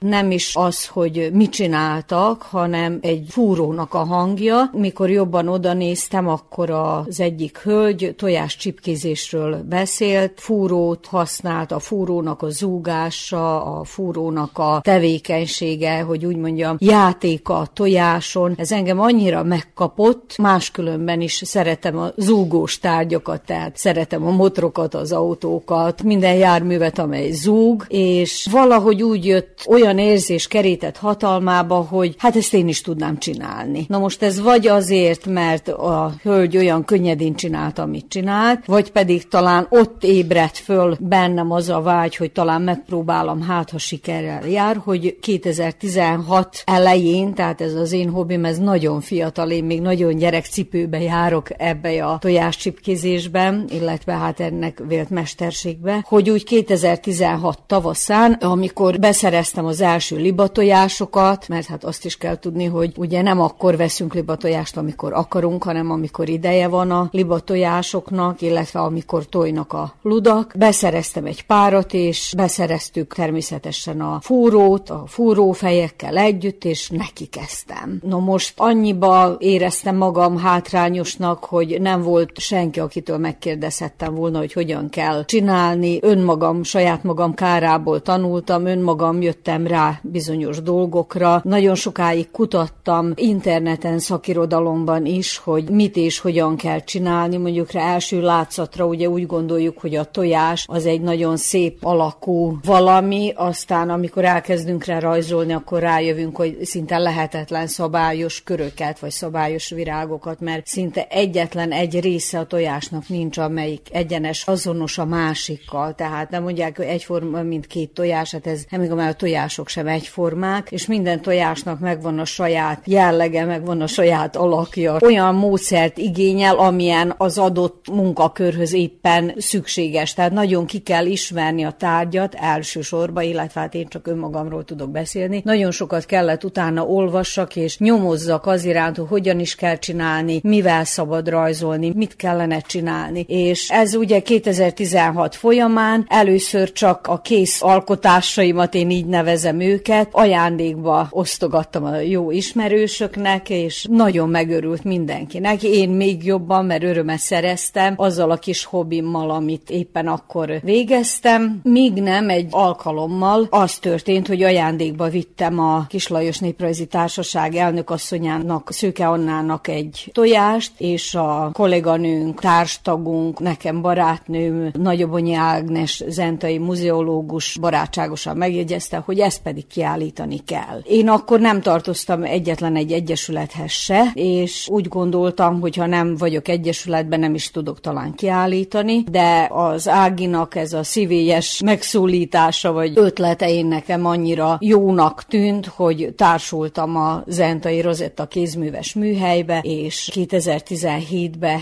Speaker 12: nem is az, hogy mit csináltak, hanem egy fúrónak a hangja. Mikor jobban oda néztem, akkor az egyik hölgy tojás csipkézésről beszélt, fúrót használt, a fúrónak a zúgása, a fúrónak a tevékenysége, hogy úgy mondjam, játéka a tojáson. Ez engem annyira megkapott, máskülönben is szeretem a zúgós tárgyakat, tehát szeretem a motrokat, az autókat, minden járművet, amely zúg, és valahogy úgy jött olyan olyan érzés kerített hatalmába, hogy hát ezt én is tudnám csinálni. Na most ez vagy azért, mert a hölgy olyan könnyedén csinálta, amit csinált, vagy pedig talán ott ébredt föl bennem az a vágy, hogy talán megpróbálom, hát ha sikerrel jár, hogy 2016 elején, tehát ez az én hobbim, ez nagyon fiatal, én még nagyon gyerekcipőbe járok ebbe a tojáscsipkézésben, illetve hát ennek vélt mesterségbe, hogy úgy 2016 tavaszán, amikor beszereztem az az első libatojásokat, mert hát azt is kell tudni, hogy ugye nem akkor veszünk libatojást, amikor akarunk, hanem amikor ideje van a libatojásoknak, illetve amikor tojnak a ludak. Beszereztem egy párat, és beszereztük természetesen a fúrót, a fúrófejekkel együtt, és neki kezdtem. No most annyiba éreztem magam hátrányosnak, hogy nem volt senki, akitől megkérdezhettem volna, hogy hogyan kell csinálni. Önmagam, saját magam kárából tanultam, önmagam jöttem rá bizonyos dolgokra. Nagyon sokáig kutattam interneten, szakirodalomban is, hogy mit és hogyan kell csinálni. Mondjuk rá első látszatra ugye úgy gondoljuk, hogy a tojás az egy nagyon szép alakú valami, aztán amikor elkezdünk rá rajzolni, akkor rájövünk, hogy szinte lehetetlen szabályos köröket, vagy szabályos virágokat, mert szinte egyetlen egy része a tojásnak nincs, amelyik egyenes, azonos a másikkal. Tehát nem mondják, hogy egyforma, mint két tojás, hát ez nem a tojások tojások sem egyformák, és minden tojásnak megvan a saját jellege, megvan a saját alakja. Olyan módszert igényel, amilyen az adott munkakörhöz éppen szükséges. Tehát nagyon ki kell ismerni a tárgyat elsősorban, illetve hát én csak önmagamról tudok beszélni. Nagyon sokat kellett utána olvassak és nyomozzak az iránt, hogy hogyan is kell csinálni, mivel szabad rajzolni, mit kellene csinálni. És ez ugye 2016 folyamán először csak a kész alkotásaimat én így nevezem, élvezem őket, ajándékba osztogattam a jó ismerősöknek, és nagyon megörült mindenkinek. Én még jobban, mert örömet szereztem azzal a kis hobbimmal, amit éppen akkor végeztem. Míg nem egy alkalommal az történt, hogy ajándékba vittem a Kislajos Néprajzi Társaság elnökasszonyának, Szőke Annának egy tojást, és a kolléganőnk, társtagunk, nekem barátnőm, Nagyobonyi Ágnes, zentai muzeológus barátságosan megjegyezte, hogy ezt pedig kiállítani kell. Én akkor nem tartoztam egyetlen egy egyesülethez se, és úgy gondoltam, hogy ha nem vagyok egyesületben, nem is tudok talán kiállítani, de az Áginak ez a szívélyes megszólítása vagy ötlete én nekem annyira jónak tűnt, hogy társultam a Zentai Rozetta kézműves műhelybe, és 2017-ben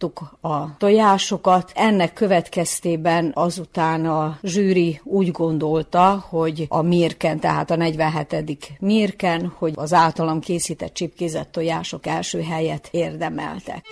Speaker 12: kiállított a tojásokat. Ennek következtében azután a zsűri úgy gondolta, hogy a Mirken, tehát a 47. Mirken, hogy az általam készített csipkézett tojások első helyet érdemeltek.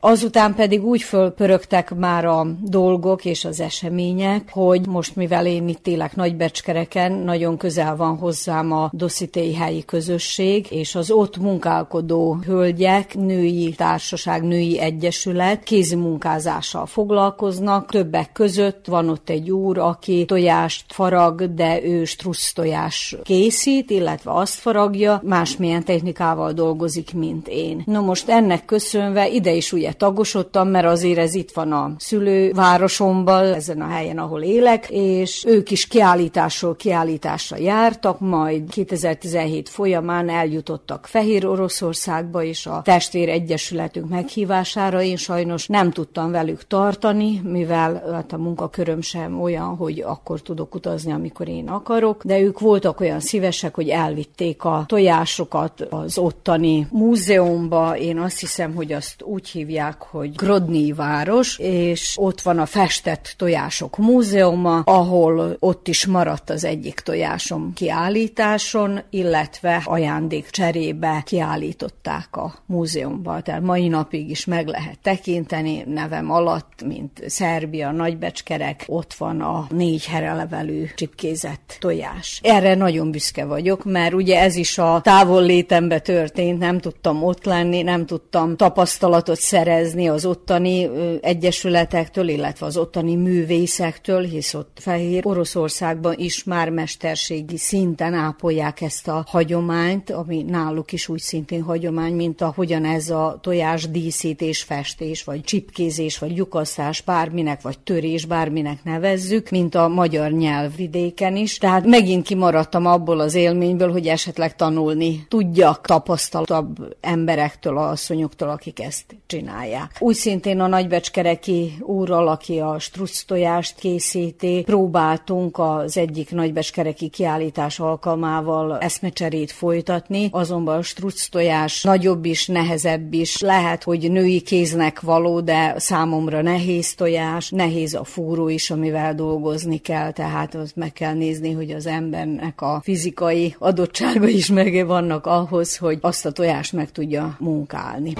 Speaker 12: Azután pedig úgy fölpörögtek már a dolgok és az események, hogy most mivel én itt élek Nagybecskereken, nagyon közel van hozzám a Dosszitéi helyi közösség, és az ott munkálkodó hölgyek, női társaság, női egyesület kézimunkázással foglalkoznak. Többek között van ott egy úr, aki tojást farag, de ő strusz tojás készít, illetve azt faragja, másmilyen technikával dolgozik, mint én. No most ennek köszönve ide is ugye tagosodtam, mert azért ez itt van a szülővárosomban, ezen a helyen, ahol élek, és ők is kiállításról kiállításra jártak, majd 2017 folyamán eljutottak Fehér Oroszországba, és a testvér egyesületünk meghívására én sajnos nem tudtam velük tartani, mivel hát a munkaköröm sem olyan, hogy akkor tudok utazni, amikor én akarok, de ők voltak olyan szívesek, hogy elvitték a tojásokat az ottani múzeumba, én azt hiszem, hogy azt úgy hívják, hívják, hogy Grodny város, és ott van a festett tojások múzeuma, ahol ott is maradt az egyik tojásom kiállításon, illetve ajándék cserébe kiállították a múzeumban. Tehát mai napig is meg lehet tekinteni nevem alatt, mint Szerbia, Nagybecskerek, ott van a négy herelevelű csipkézett tojás. Erre nagyon büszke vagyok, mert ugye ez is a távol létembe történt, nem tudtam ott lenni, nem tudtam tapasztalatot szerezni, szerezni az ottani egyesületektől, illetve az ottani művészektől, hisz ott Fehér Oroszországban is már mesterségi szinten ápolják ezt a hagyományt, ami náluk is úgy szintén hagyomány, mint ahogyan ez a tojás díszítés, festés, vagy csipkézés, vagy lyukasztás, bárminek, vagy törés, bárminek nevezzük, mint a magyar nyelvvidéken is. Tehát megint kimaradtam abból az élményből, hogy esetleg tanulni tudjak tapasztaltabb emberektől, asszonyoktól, akik ezt csinálják csinálják. Úgy szintén a nagybecskereki úrral, aki a struc tojást készíti, próbáltunk az egyik nagybecskereki kiállítás alkalmával eszmecserét folytatni, azonban a struc tojás nagyobb is, nehezebb is. Lehet, hogy női kéznek való, de számomra nehéz tojás, nehéz a fúró is, amivel dolgozni kell, tehát azt meg kell nézni, hogy az embernek a fizikai adottsága is meg vannak ahhoz, hogy azt a tojást meg tudja munkálni.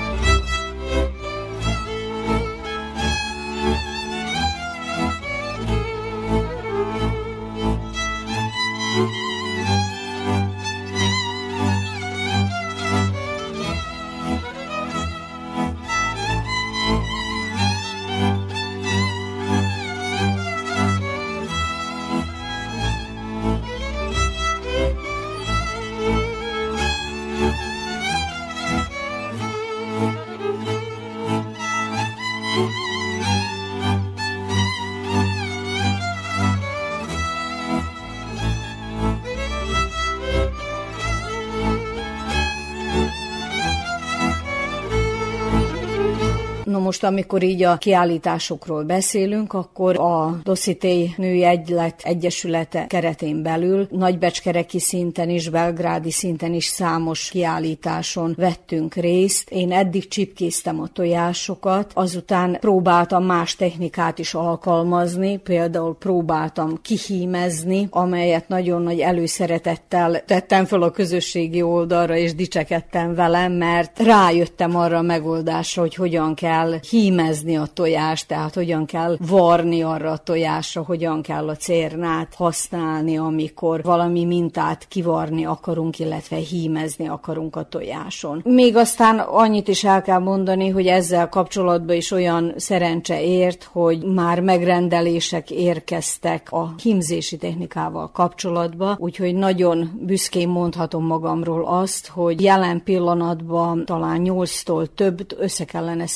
Speaker 12: Most, amikor így a kiállításokról beszélünk, akkor a Dossité Női Egylet Egyesülete keretén belül nagybecskereki szinten is, belgrádi szinten is számos kiállításon vettünk részt. Én eddig csipkéztem a tojásokat, azután próbáltam más technikát is alkalmazni, például próbáltam kihímezni, amelyet nagyon nagy előszeretettel tettem fel a közösségi oldalra, és dicsekedtem velem, mert rájöttem arra a megoldásra, hogy hogyan kell hímezni a tojást, tehát hogyan kell varni arra a tojásra, hogyan kell a cérnát használni, amikor valami mintát kivarni akarunk, illetve hímezni akarunk a tojáson. Még aztán annyit is el kell mondani, hogy ezzel kapcsolatban is olyan szerencse ért, hogy már megrendelések érkeztek a hímzési technikával kapcsolatban, úgyhogy nagyon büszkén mondhatom magamról azt, hogy jelen pillanatban talán 8-tól több össze kellene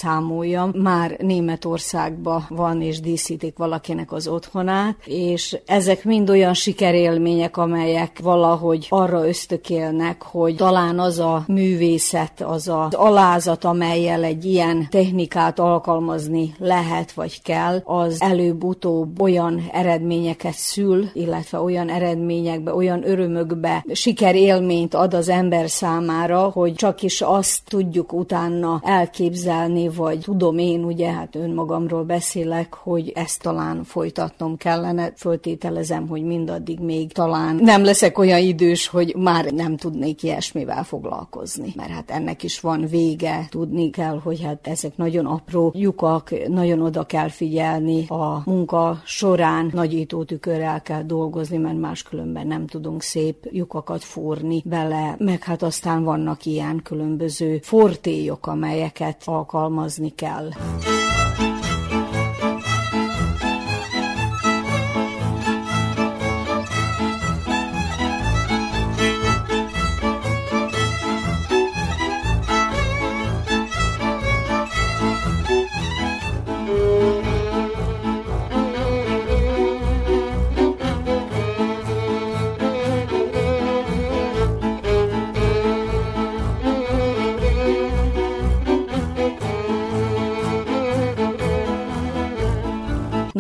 Speaker 12: számoljam, már Németországban van és díszítik valakinek az otthonát, és ezek mind olyan sikerélmények, amelyek valahogy arra ösztökélnek, hogy talán az a művészet, az az alázat, amelyel egy ilyen technikát alkalmazni lehet vagy kell, az előbb-utóbb olyan eredményeket szül, illetve olyan eredményekbe, olyan örömökbe sikerélményt ad az ember számára, hogy csak is azt tudjuk utána elképzelni, vagy tudom én, ugye, hát önmagamról beszélek, hogy ezt talán folytatnom kellene, föltételezem, hogy mindaddig még talán nem leszek olyan idős, hogy már nem tudnék ilyesmivel foglalkozni, mert hát ennek is van vége, tudni kell, hogy hát ezek nagyon apró lyukak, nagyon oda kell figyelni a munka során, nagyítótükörrel kell dolgozni, mert máskülönben nem tudunk szép lyukakat fúrni bele, meg hát aztán vannak ilyen különböző fortélyok, amelyeket alkalmazni kell. well.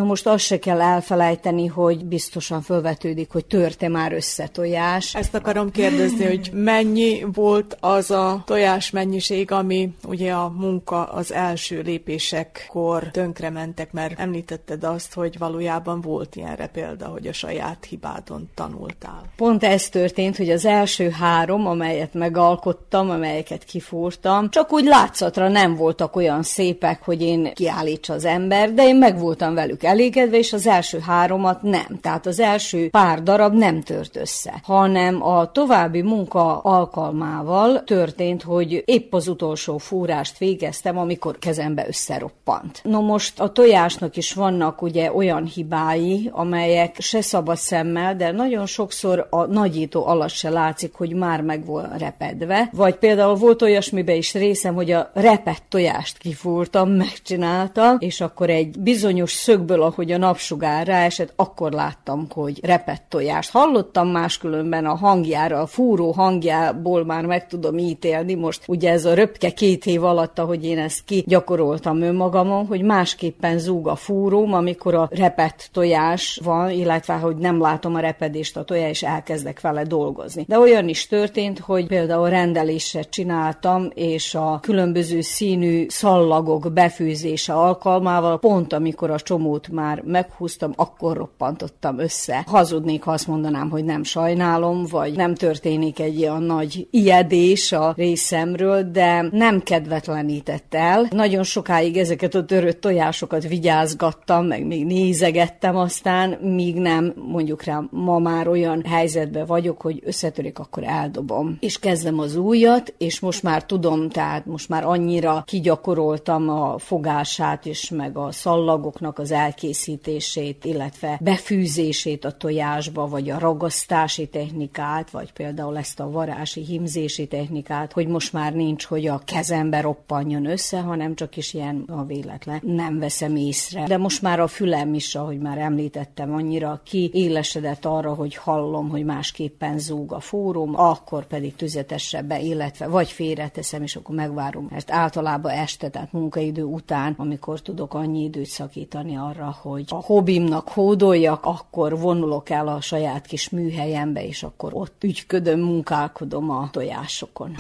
Speaker 12: Most azt se kell elfelejteni, hogy biztosan felvetődik, hogy törte már össze tojás.
Speaker 3: Ezt akarom kérdezni, hogy mennyi volt az a tojás mennyiség, ami ugye a munka az első lépésekkor tönkrementek, mert említetted azt, hogy valójában volt ilyenre példa, hogy a saját hibádon tanultál.
Speaker 12: Pont ez történt, hogy az első három, amelyet megalkottam, amelyeket kifúrtam, csak úgy látszatra nem voltak olyan szépek, hogy én kiállítsa az ember, de én meg voltam velük elég elégedve, és az első háromat nem. Tehát az első pár darab nem tört össze, hanem a további munka alkalmával történt, hogy épp az utolsó fúrást végeztem, amikor kezembe összeroppant. No most a tojásnak is vannak ugye olyan hibái, amelyek se szabad szemmel, de nagyon sokszor a nagyító alatt se látszik, hogy már meg van repedve. Vagy például volt olyasmibe is részem, hogy a repett tojást kifúrtam, megcsináltam, és akkor egy bizonyos szögből, ahogy a napsugár ráesett, akkor láttam, hogy repett tojást. Hallottam máskülönben a hangjára, a fúró hangjából már meg tudom ítélni. Most ugye ez a röpke két év alatt, ahogy én ezt ki gyakoroltam önmagamon, hogy másképpen zúg a fúróm, amikor a repett tojás van, illetve hogy nem látom a repedést a tojás, és elkezdek vele dolgozni. De olyan is történt, hogy például rendelésre csináltam, és a különböző színű szallagok befűzése alkalmával, pont amikor a csomót már meghúztam, akkor roppantottam össze. Hazudnék, ha azt mondanám, hogy nem sajnálom, vagy nem történik egy olyan nagy ijedés a részemről, de nem kedvetlenített el. Nagyon sokáig ezeket a törött tojásokat vigyázgattam, meg még nézegettem aztán, míg nem mondjuk rá ma már olyan helyzetben vagyok, hogy összetörik, akkor eldobom. És kezdem az újat, és most már tudom, tehát most már annyira kigyakoroltam a fogását, és meg a szallagoknak az elkészítését, elkészítését, illetve befűzését a tojásba, vagy a ragasztási technikát, vagy például ezt a varási himzési technikát, hogy most már nincs, hogy a kezembe roppanjon össze, hanem csak is ilyen a véletlen. Nem veszem észre. De most már a fülem is, ahogy már említettem, annyira ki élesedett arra, hogy hallom, hogy másképpen zúg a fórum, akkor pedig tüzetesebbe, illetve vagy félreteszem, és akkor megvárom, mert általában este, tehát munkaidő után, amikor tudok annyi időt szakítani arra, hogy a hobbimnak hódoljak, akkor vonulok el a saját kis műhelyembe, és akkor ott ügyködöm, munkálkodom a tojásokon.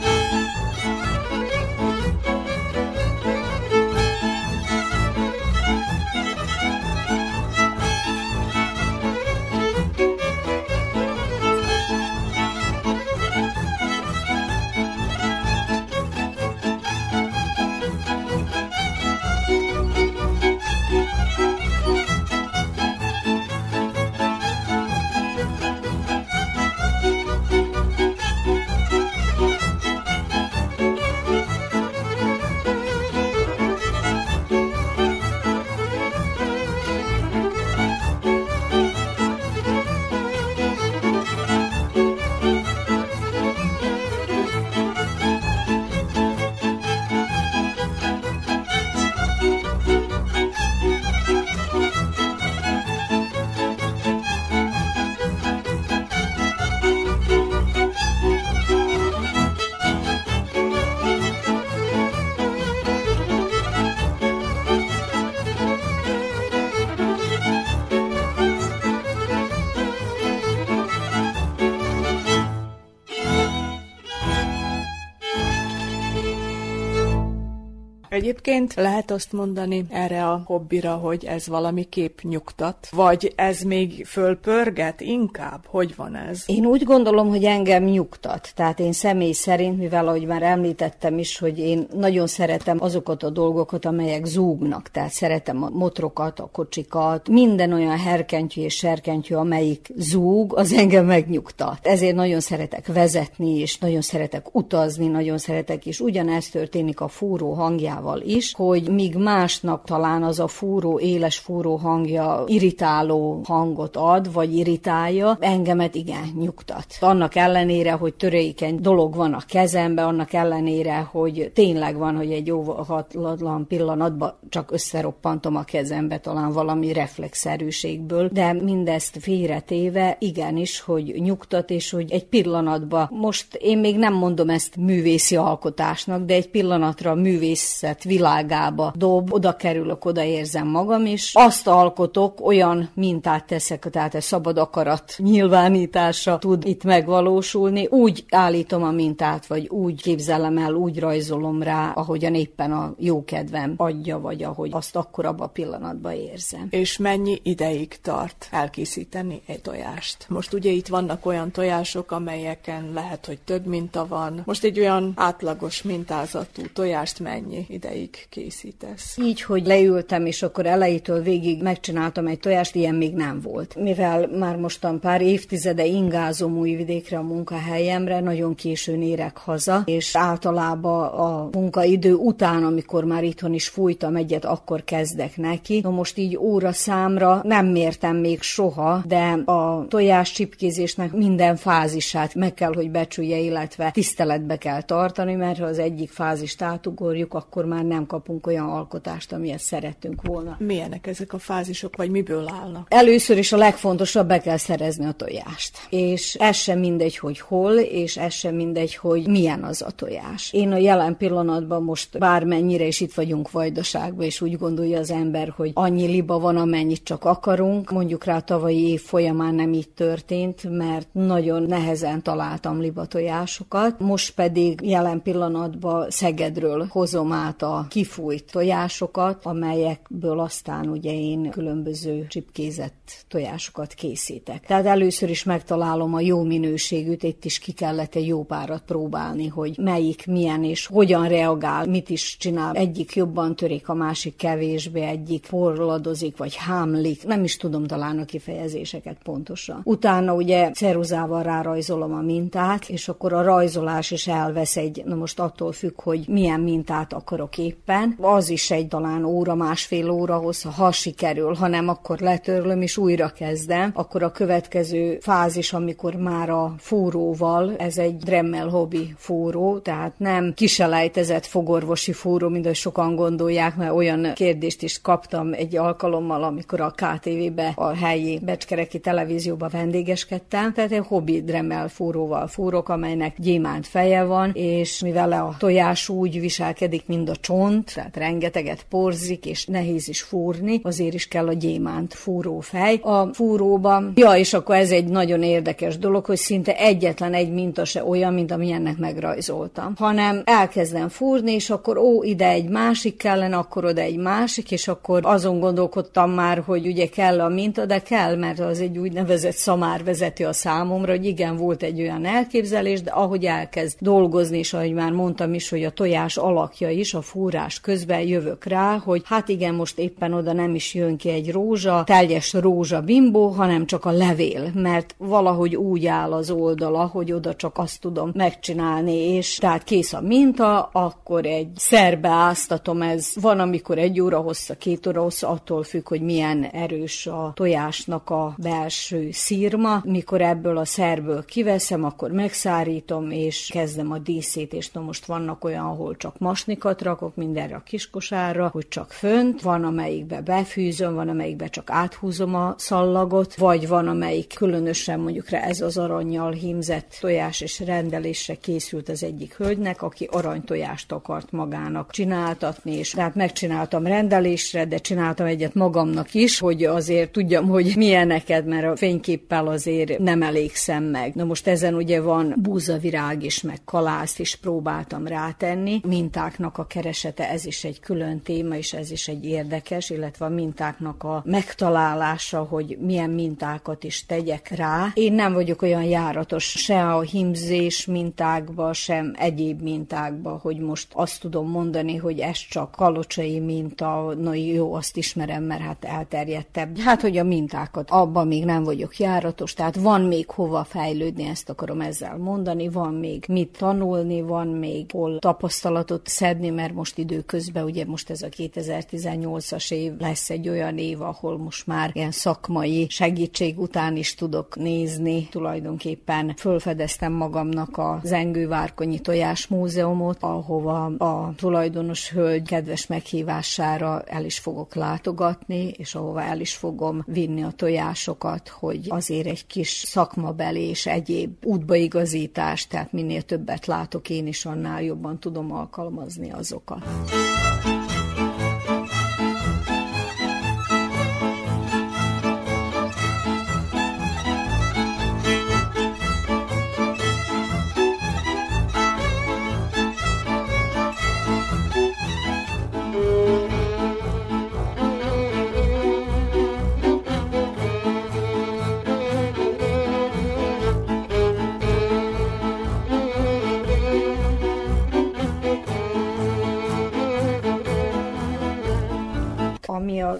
Speaker 3: Egyébként lehet azt mondani erre a hobbira, hogy ez valamiképp nyugtat, vagy ez még fölpörget inkább? Hogy van ez?
Speaker 12: Én úgy gondolom, hogy engem nyugtat. Tehát én személy szerint, mivel ahogy már említettem is, hogy én nagyon szeretem azokat a dolgokat, amelyek zúgnak. Tehát szeretem a motrokat, a kocsikat, minden olyan herkentyű és serkentyű, amelyik zúg, az engem megnyugtat. Ezért nagyon szeretek vezetni, és nagyon szeretek utazni, nagyon szeretek, és ugyanezt történik a fúró hangjával hangjával is, hogy míg másnak talán az a fúró, éles fúró hangja irritáló hangot ad, vagy irritálja, engemet igen nyugtat. Annak ellenére, hogy törékeny dolog van a kezembe, annak ellenére, hogy tényleg van, hogy egy óvatlan pillanatban csak összeroppantom a kezembe, talán valami reflexzerűségből, de mindezt félretéve igenis, hogy nyugtat, és hogy egy pillanatban, most én még nem mondom ezt művészi alkotásnak, de egy pillanatra művészet világába dob, oda kerülök, oda érzem magam, és azt alkotok, olyan mintát teszek, tehát a szabad akarat nyilvánítása tud itt megvalósulni. Úgy állítom a mintát, vagy úgy képzelem el, úgy rajzolom rá, ahogyan éppen a jó kedvem adja, vagy ahogy azt akkor abban a pillanatban érzem.
Speaker 3: És mennyi ideig tart elkészíteni egy tojást? Most ugye itt vannak olyan tojások, amelyeken lehet, hogy több minta van. Most egy olyan átlagos mintázatú tojást mennyi ideig ideig készítesz?
Speaker 12: Így, hogy leültem, és akkor elejétől végig megcsináltam egy tojást, ilyen még nem volt. Mivel már mostan pár évtizede ingázom újvidékre a munkahelyemre, nagyon későn érek haza, és általában a munkaidő után, amikor már itthon is fújtam egyet, akkor kezdek neki. Na most így óra számra nem mértem még soha, de a tojás csipkézésnek minden fázisát meg kell, hogy becsülje, illetve tiszteletbe kell tartani, mert ha az egyik fázist átugorjuk, akkor már nem kapunk olyan alkotást, amilyet szerettünk volna.
Speaker 3: Milyenek ezek a fázisok, vagy miből állnak?
Speaker 12: Először is a legfontosabb, be kell szerezni a tojást. És ez sem mindegy, hogy hol, és ez sem mindegy, hogy milyen az a tojás. Én a jelen pillanatban most bármennyire is itt vagyunk Vajdaságban, és úgy gondolja az ember, hogy annyi liba van, amennyit csak akarunk. Mondjuk rá tavalyi év folyamán nem így történt, mert nagyon nehezen találtam liba tojásokat. Most pedig jelen pillanatban Szegedről hozom át a kifújt tojásokat, amelyekből aztán ugye én különböző csipkézett tojásokat készítek. Tehát először is megtalálom a jó minőségűt, itt is ki kellett egy jó párat próbálni, hogy melyik milyen és hogyan reagál, mit is csinál. Egyik jobban törik, a másik kevésbé, egyik porladozik, vagy hámlik, nem is tudom talán a kifejezéseket pontosan. Utána ugye ceruzával rárajzolom a mintát, és akkor a rajzolás is elvesz egy, na most attól függ, hogy milyen mintát akarok vagyok éppen, az is egy talán óra, másfél óra hossza, ha sikerül, hanem akkor letörlöm és újra kezdem, akkor a következő fázis, amikor már a fúróval, ez egy Dremel hobby fúró, tehát nem kiselejtezett fogorvosi fúró, mint ahogy sokan gondolják, mert olyan kérdést is kaptam egy alkalommal, amikor a KTV-be, a helyi becskereki televízióba vendégeskedtem, tehát egy hobby Dremel fúróval fúrok, amelynek gyémánt feje van, és mivel a tojás úgy viselkedik, mint a csont, tehát rengeteget porzik, és nehéz is fúrni, azért is kell a gyémánt fúrófej. A fúróban, ja, és akkor ez egy nagyon érdekes dolog, hogy szinte egyetlen egy minta se olyan, mint amilyennek megrajzoltam, hanem elkezdem fúrni, és akkor ó, ide egy másik kellene, akkor oda egy másik, és akkor azon gondolkodtam már, hogy ugye kell a minta, de kell, mert az egy úgynevezett szamár vezeti a számomra, hogy igen, volt egy olyan elképzelés, de ahogy elkezd dolgozni, és ahogy már mondtam is, hogy a tojás alakja is a fúrás közben jövök rá, hogy hát igen, most éppen oda nem is jön ki egy rózsa, teljes rózsa bimbó, hanem csak a levél, mert valahogy úgy áll az oldala, hogy oda csak azt tudom megcsinálni, és tehát kész a minta, akkor egy szerbe áztatom, ez van, amikor egy óra hossza, két óra hossza, attól függ, hogy milyen erős a tojásnak a belső szírma. Mikor ebből a szerből kiveszem, akkor megszárítom, és kezdem a díszítést. Na most vannak olyan, ahol csak masnikat rakok mindenre a kiskosára, hogy csak fönt, van amelyikbe befűzöm, van amelyikbe csak áthúzom a szallagot, vagy van amelyik különösen mondjuk ez az aranyjal hímzett tojás és rendelésre készült az egyik hölgynek, aki aranytojást akart magának csináltatni, és tehát megcsináltam rendelésre, de csináltam egyet magamnak is, hogy azért tudjam, hogy milyeneket, mert a fényképpel azért nem elégszem meg. Na most ezen ugye van búzavirág is, meg kalászt is próbáltam rátenni. Mintáknak a keresete, ez is egy külön téma, és ez is egy érdekes, illetve a mintáknak a megtalálása, hogy milyen mintákat is tegyek rá. Én nem vagyok olyan járatos se a himzés mintákba, sem egyéb mintákba, hogy most azt tudom mondani, hogy ez csak kalocsai minta, na jó, azt ismerem, mert hát elterjedtebb. Hát, hogy a mintákat, abban még nem vagyok járatos, tehát van még hova fejlődni, ezt akarom ezzel mondani, van még mit tanulni, van még hol tapasztalatot szedni, mert most időközben, ugye most ez a 2018-as év lesz egy olyan év, ahol most már ilyen szakmai segítség után is tudok nézni. Tulajdonképpen fölfedeztem magamnak a Zengővárkonyi Tojás Múzeumot, ahova a tulajdonos hölgy kedves meghívására el is fogok látogatni, és ahova el is fogom vinni a tojásokat, hogy azért egy kis szakmabeli és egyéb útbaigazítás, tehát minél többet látok én is, annál jobban tudom alkalmazni azokat. 啊。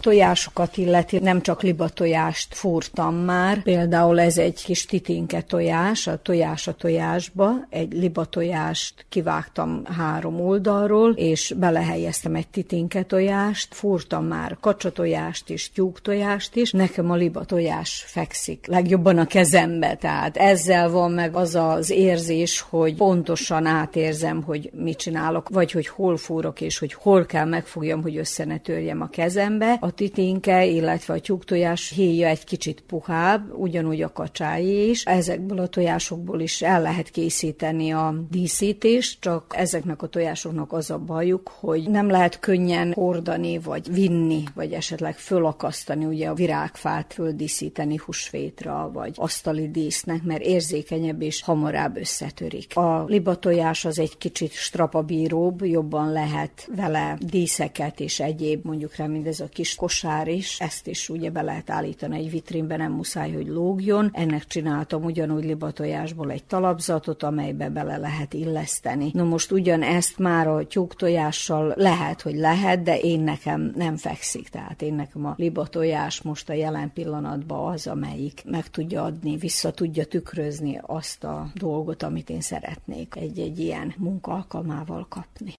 Speaker 12: Tojásokat illeti, nem csak liba tojást fúrtam már. Például ez egy kis titinke tojás, a tojás a tojásba. Egy liba tojást kivágtam három oldalról, és belehelyeztem egy titinke tojást. Fúrtam már kacsatojást is, tojást is. Nekem a liba tojás fekszik legjobban a kezembe, tehát ezzel van meg az az érzés, hogy pontosan átérzem, hogy mit csinálok, vagy hogy hol fúrok, és hogy hol kell megfogjam, hogy össze ne törjem a kezembe. A titinke, illetve a tyúktojás héja egy kicsit puhább, ugyanúgy a kacsáé is. Ezekből a tojásokból is el lehet készíteni a díszítést, csak ezeknek a tojásoknak az a bajuk, hogy nem lehet könnyen hordani, vagy vinni, vagy esetleg fölakasztani, ugye a virágfát földíszíteni húsvétra, vagy asztali dísznek, mert érzékenyebb és hamarabb összetörik. A libatojás az egy kicsit strapabíróbb, jobban lehet vele díszeket és egyéb, mondjuk rá mindez a kis kosár is, ezt is ugye be lehet állítani egy vitrínbe, nem muszáj, hogy lógjon. Ennek csináltam ugyanúgy libatojásból egy talapzatot, amelybe bele lehet illeszteni. No most ugyan ezt már a tyúktojással lehet, hogy lehet, de én nekem nem fekszik. Tehát én nekem a libatojás most a jelen pillanatban az, amelyik meg tudja adni, vissza tudja tükrözni azt a dolgot, amit én szeretnék egy-egy ilyen munka alkalmával kapni.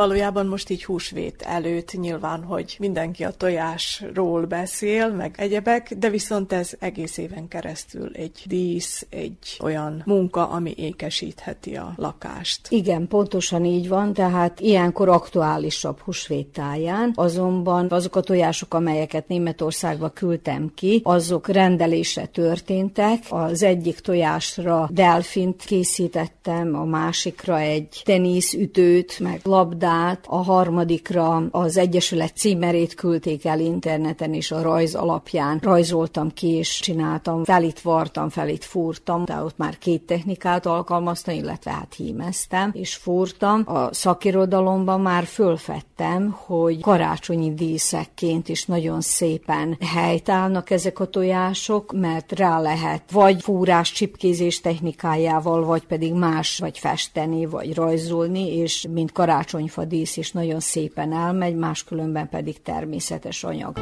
Speaker 3: Valójában most így húsvét előtt nyilván, hogy mindenki a tojásról beszél, meg egyebek, de viszont ez egész éven keresztül egy dísz, egy olyan munka, ami ékesítheti a lakást.
Speaker 12: Igen, pontosan így van, tehát ilyenkor aktuálisabb húsvét táján, azonban azok a tojások, amelyeket Németországba küldtem ki, azok rendelésre történtek. Az egyik tojásra delfint készítettem, a másikra egy teniszütőt, meg labdát, át, a harmadikra az Egyesület címerét küldték el interneten, és a rajz alapján rajzoltam ki, és csináltam, felit vartam, felit fúrtam, de ott már két technikát alkalmaztam, illetve hát hímeztem, és fúrtam. A szakirodalomban már fölfettem, hogy karácsonyi díszekként is nagyon szépen helytállnak ezek a tojások, mert rá lehet vagy fúrás, csipkézés technikájával, vagy pedig más, vagy festeni, vagy rajzolni, és mint karácsonyfa a dísz is nagyon szépen elmegy, máskülönben pedig természetes anyag.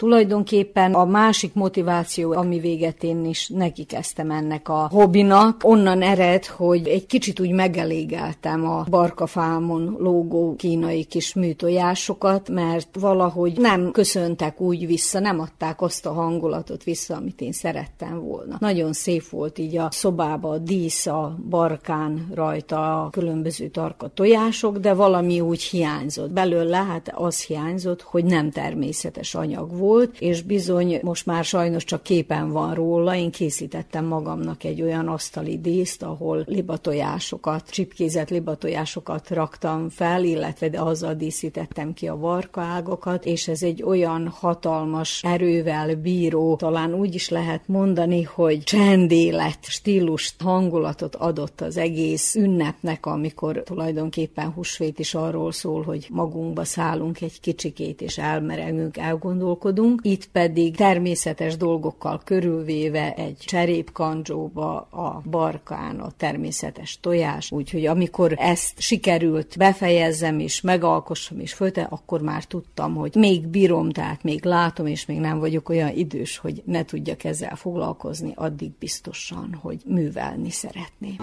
Speaker 12: Tulajdonképpen a másik motiváció, ami véget én is neki kezdtem ennek a hobbinak, onnan ered, hogy egy kicsit úgy megelégeltem a barkafámon lógó kínai kis műtojásokat, mert valahogy nem köszöntek úgy vissza, nem adták azt a hangulatot vissza, amit én szerettem volna. Nagyon szép volt így a szobába a dísz, a barkán rajta a különböző tarka tojások, de valami úgy hiányzott. Belőle hát az hiányzott, hogy nem természetes anyag volt, volt, és bizony most már sajnos csak képen van róla. Én készítettem magamnak egy olyan asztali díszt, ahol libatojásokat, csipkézett libatojásokat raktam fel, illetve azzal díszítettem ki a varkaágokat, és ez egy olyan hatalmas erővel bíró, talán úgy is lehet mondani, hogy csendélet, stílust, hangulatot adott az egész ünnepnek, amikor tulajdonképpen húsvét is arról szól, hogy magunkba szállunk egy kicsikét, és elmerengünk, elgondolkodunk, vagyunk, itt pedig természetes dolgokkal körülvéve egy cserépkancsóba, a barkán, a természetes tojás, úgyhogy amikor ezt sikerült befejezzem és megalkossam és fölte, akkor már tudtam, hogy még bírom, tehát még látom, és még nem vagyok olyan idős, hogy ne tudjak ezzel foglalkozni, addig biztosan, hogy művelni szeretném.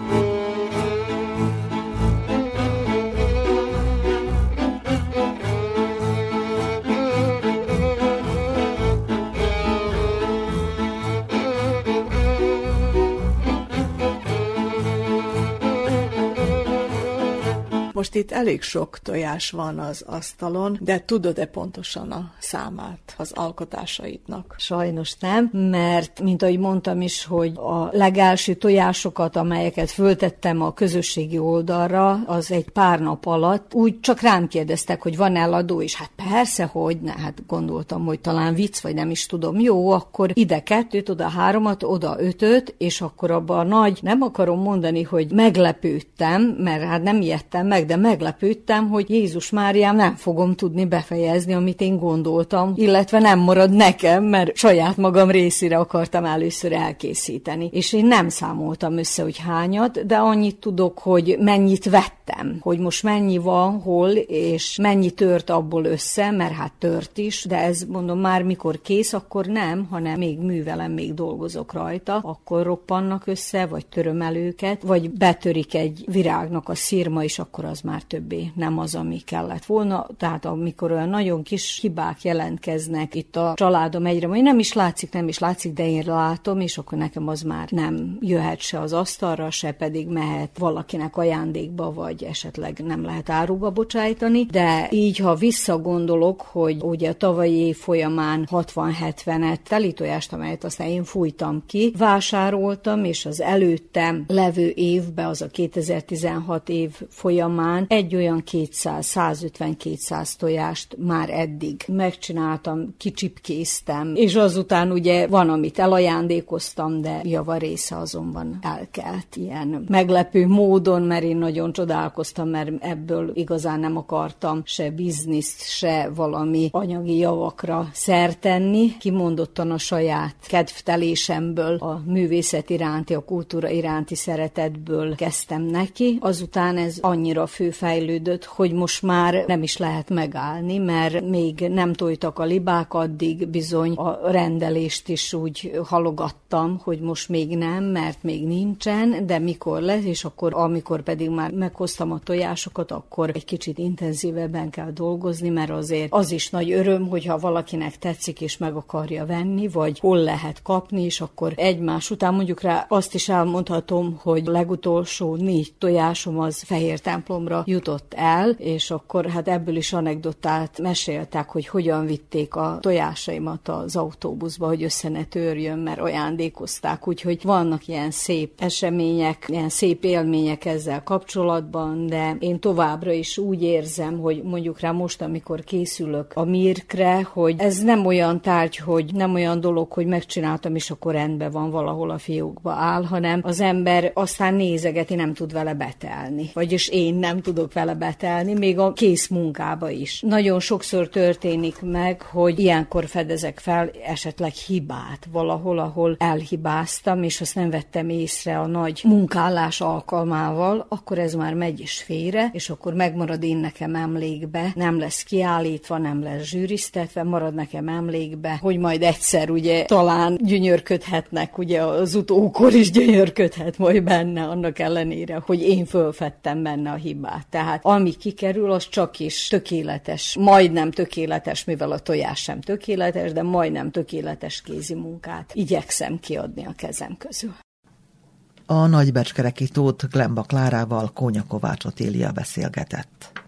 Speaker 3: Most itt elég sok tojás van az asztalon, de tudod-e pontosan a számát az alkotásaidnak?
Speaker 12: Sajnos nem, mert mint ahogy mondtam is, hogy a legelső tojásokat, amelyeket föltettem a közösségi oldalra, az egy pár nap alatt úgy csak rám kérdeztek, hogy van eladó, és hát persze, hogy ne, hát gondoltam, hogy talán vicc, vagy nem is tudom. Jó, akkor ide kettőt, oda háromat, oda ötöt, és akkor abban a nagy, nem akarom mondani, hogy meglepődtem, mert hát nem ijedtem meg, de meglepődtem, hogy Jézus Máriám nem fogom tudni befejezni, amit én gondoltam, illetve nem marad nekem, mert saját magam részére akartam először elkészíteni. És én nem számoltam össze, hogy hányat, de annyit tudok, hogy mennyit vettem, hogy most mennyi van, hol, és mennyi tört abból össze, mert hát tört is, de ez mondom már mikor kész, akkor nem, hanem még művelem, még dolgozok rajta, akkor roppannak össze, vagy töröm el őket, vagy betörik egy virágnak a szírma, és akkor az már többé nem az, ami kellett volna. Tehát amikor olyan nagyon kis hibák jelentkeznek itt a családom egyre, hogy nem is látszik, nem is látszik, de én látom, és akkor nekem az már nem jöhet se az asztalra, se pedig mehet valakinek ajándékba, vagy esetleg nem lehet áruba bocsájtani. De így, ha visszagondolok, hogy ugye a tavalyi év folyamán 60-70-et telitojást, amelyet aztán én fújtam ki, vásároltam, és az előttem levő évbe, az a 2016 év folyamán egy olyan 200, 150-200 tojást már eddig megcsináltam, kicsipkéztem, és azután ugye van, amit elajándékoztam, de java része azonban elkelt ilyen meglepő módon, mert én nagyon csodálkozom próbálkoztam, mert ebből igazán nem akartam se bizniszt, se valami anyagi javakra szertenni. Kimondottan a saját kedvtelésemből, a művészet iránti, a kultúra iránti szeretetből kezdtem neki. Azután ez annyira főfejlődött, hogy most már nem is lehet megállni, mert még nem tojtak a libák, addig bizony a rendelést is úgy halogattam, hogy most még nem, mert még nincsen, de mikor lesz, és akkor amikor pedig már meghoztam a tojásokat, akkor egy kicsit intenzívebben kell dolgozni, mert azért az is nagy öröm, hogyha valakinek tetszik és meg akarja venni, vagy hol lehet kapni, és akkor egymás után mondjuk rá azt is elmondhatom, hogy legutolsó négy tojásom az Fehér templomra jutott el, és akkor hát ebből is anekdotát meséltek, hogy hogyan vitték a tojásaimat az autóbuszba, hogy össze ne törjön, mert ajándékozták, úgyhogy vannak ilyen szép események, ilyen szép élmények ezzel kapcsolatban, de én továbbra is úgy érzem, hogy mondjuk rá most, amikor készülök a mirkre, hogy ez nem olyan tárgy, hogy nem olyan dolog, hogy megcsináltam, és akkor rendben van, valahol a fiókba áll, hanem az ember aztán nézegeti, nem tud vele betelni. Vagyis én nem tudok vele betelni, még a kész munkába is. Nagyon sokszor történik meg, hogy ilyenkor fedezek fel esetleg hibát valahol, ahol elhibáztam, és azt nem vettem észre a nagy munkálás alkalmával, akkor ez már megy is félre, és akkor megmarad én nekem emlékbe, nem lesz kiállítva, nem lesz zsűriztetve, marad nekem emlékbe, hogy majd egyszer ugye talán gyönyörködhetnek, ugye az utókor is gyönyörködhet majd benne, annak ellenére, hogy én fölfettem benne a hibát. Tehát ami kikerül, az csak is tökéletes, majdnem tökéletes, mivel a tojás sem tökéletes, de majdnem tökéletes kézi munkát igyekszem kiadni a kezem közül.
Speaker 2: A nagybecskereki tót Glemba Klárával Kónya Kovács Otélia beszélgetett.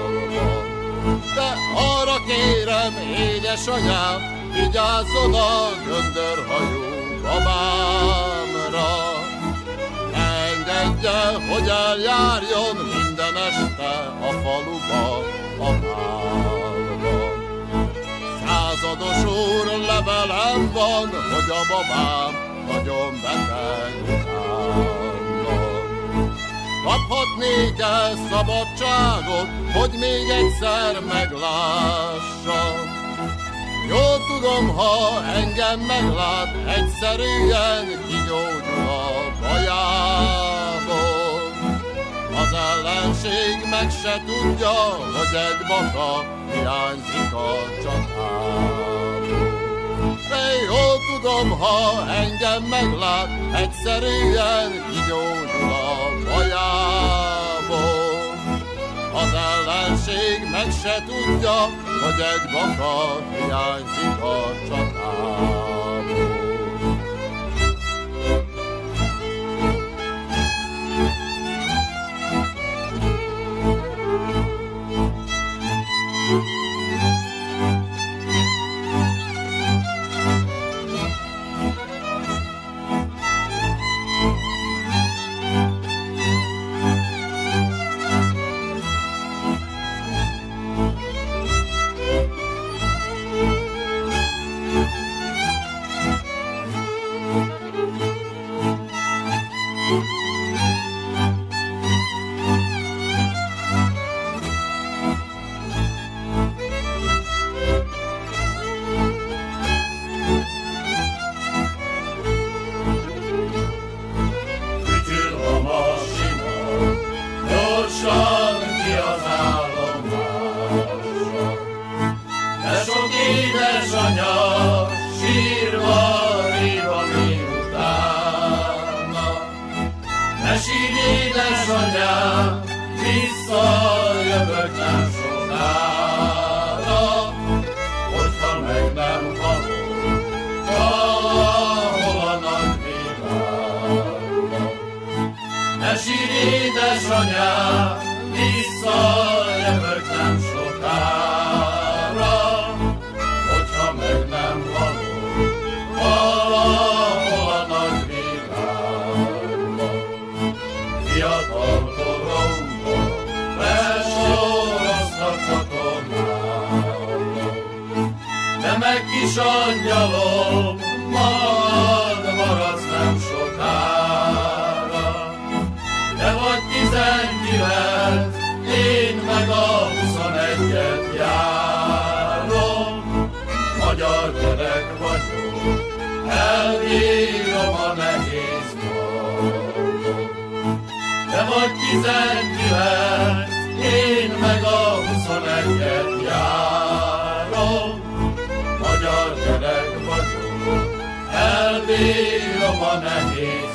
Speaker 9: De arra kérem, édesanyám, vigyázz oda, göndörhajú babámra. Engedje, hogy eljárjon minden este a faluba, a bálba százados úr levelem van, hogy a babám nagyon beteg utánnak. Kaphatnék-e szabadságot, hogy még egyszer meglássam? Jól tudom, ha engem meglát, egyszerűen kigyógyul a bajából. Az ellenség meg se tudja, hogy egy baka hiányzik a csatából. Jól tudom, ha engem meglát, egyszerűen kigyógyul a bajából. Az ellenség meg se tudja, hogy egy baka hiányzik a csatából.
Speaker 8: kilenc, én meg a huszonegyet járom. Magyar gyerek vagyok, elbírom a nehéz partot. Te vagy tizenkilenc, én meg a huszonegyet járom. Magyar gyerek vagyok, elbírom a nehéz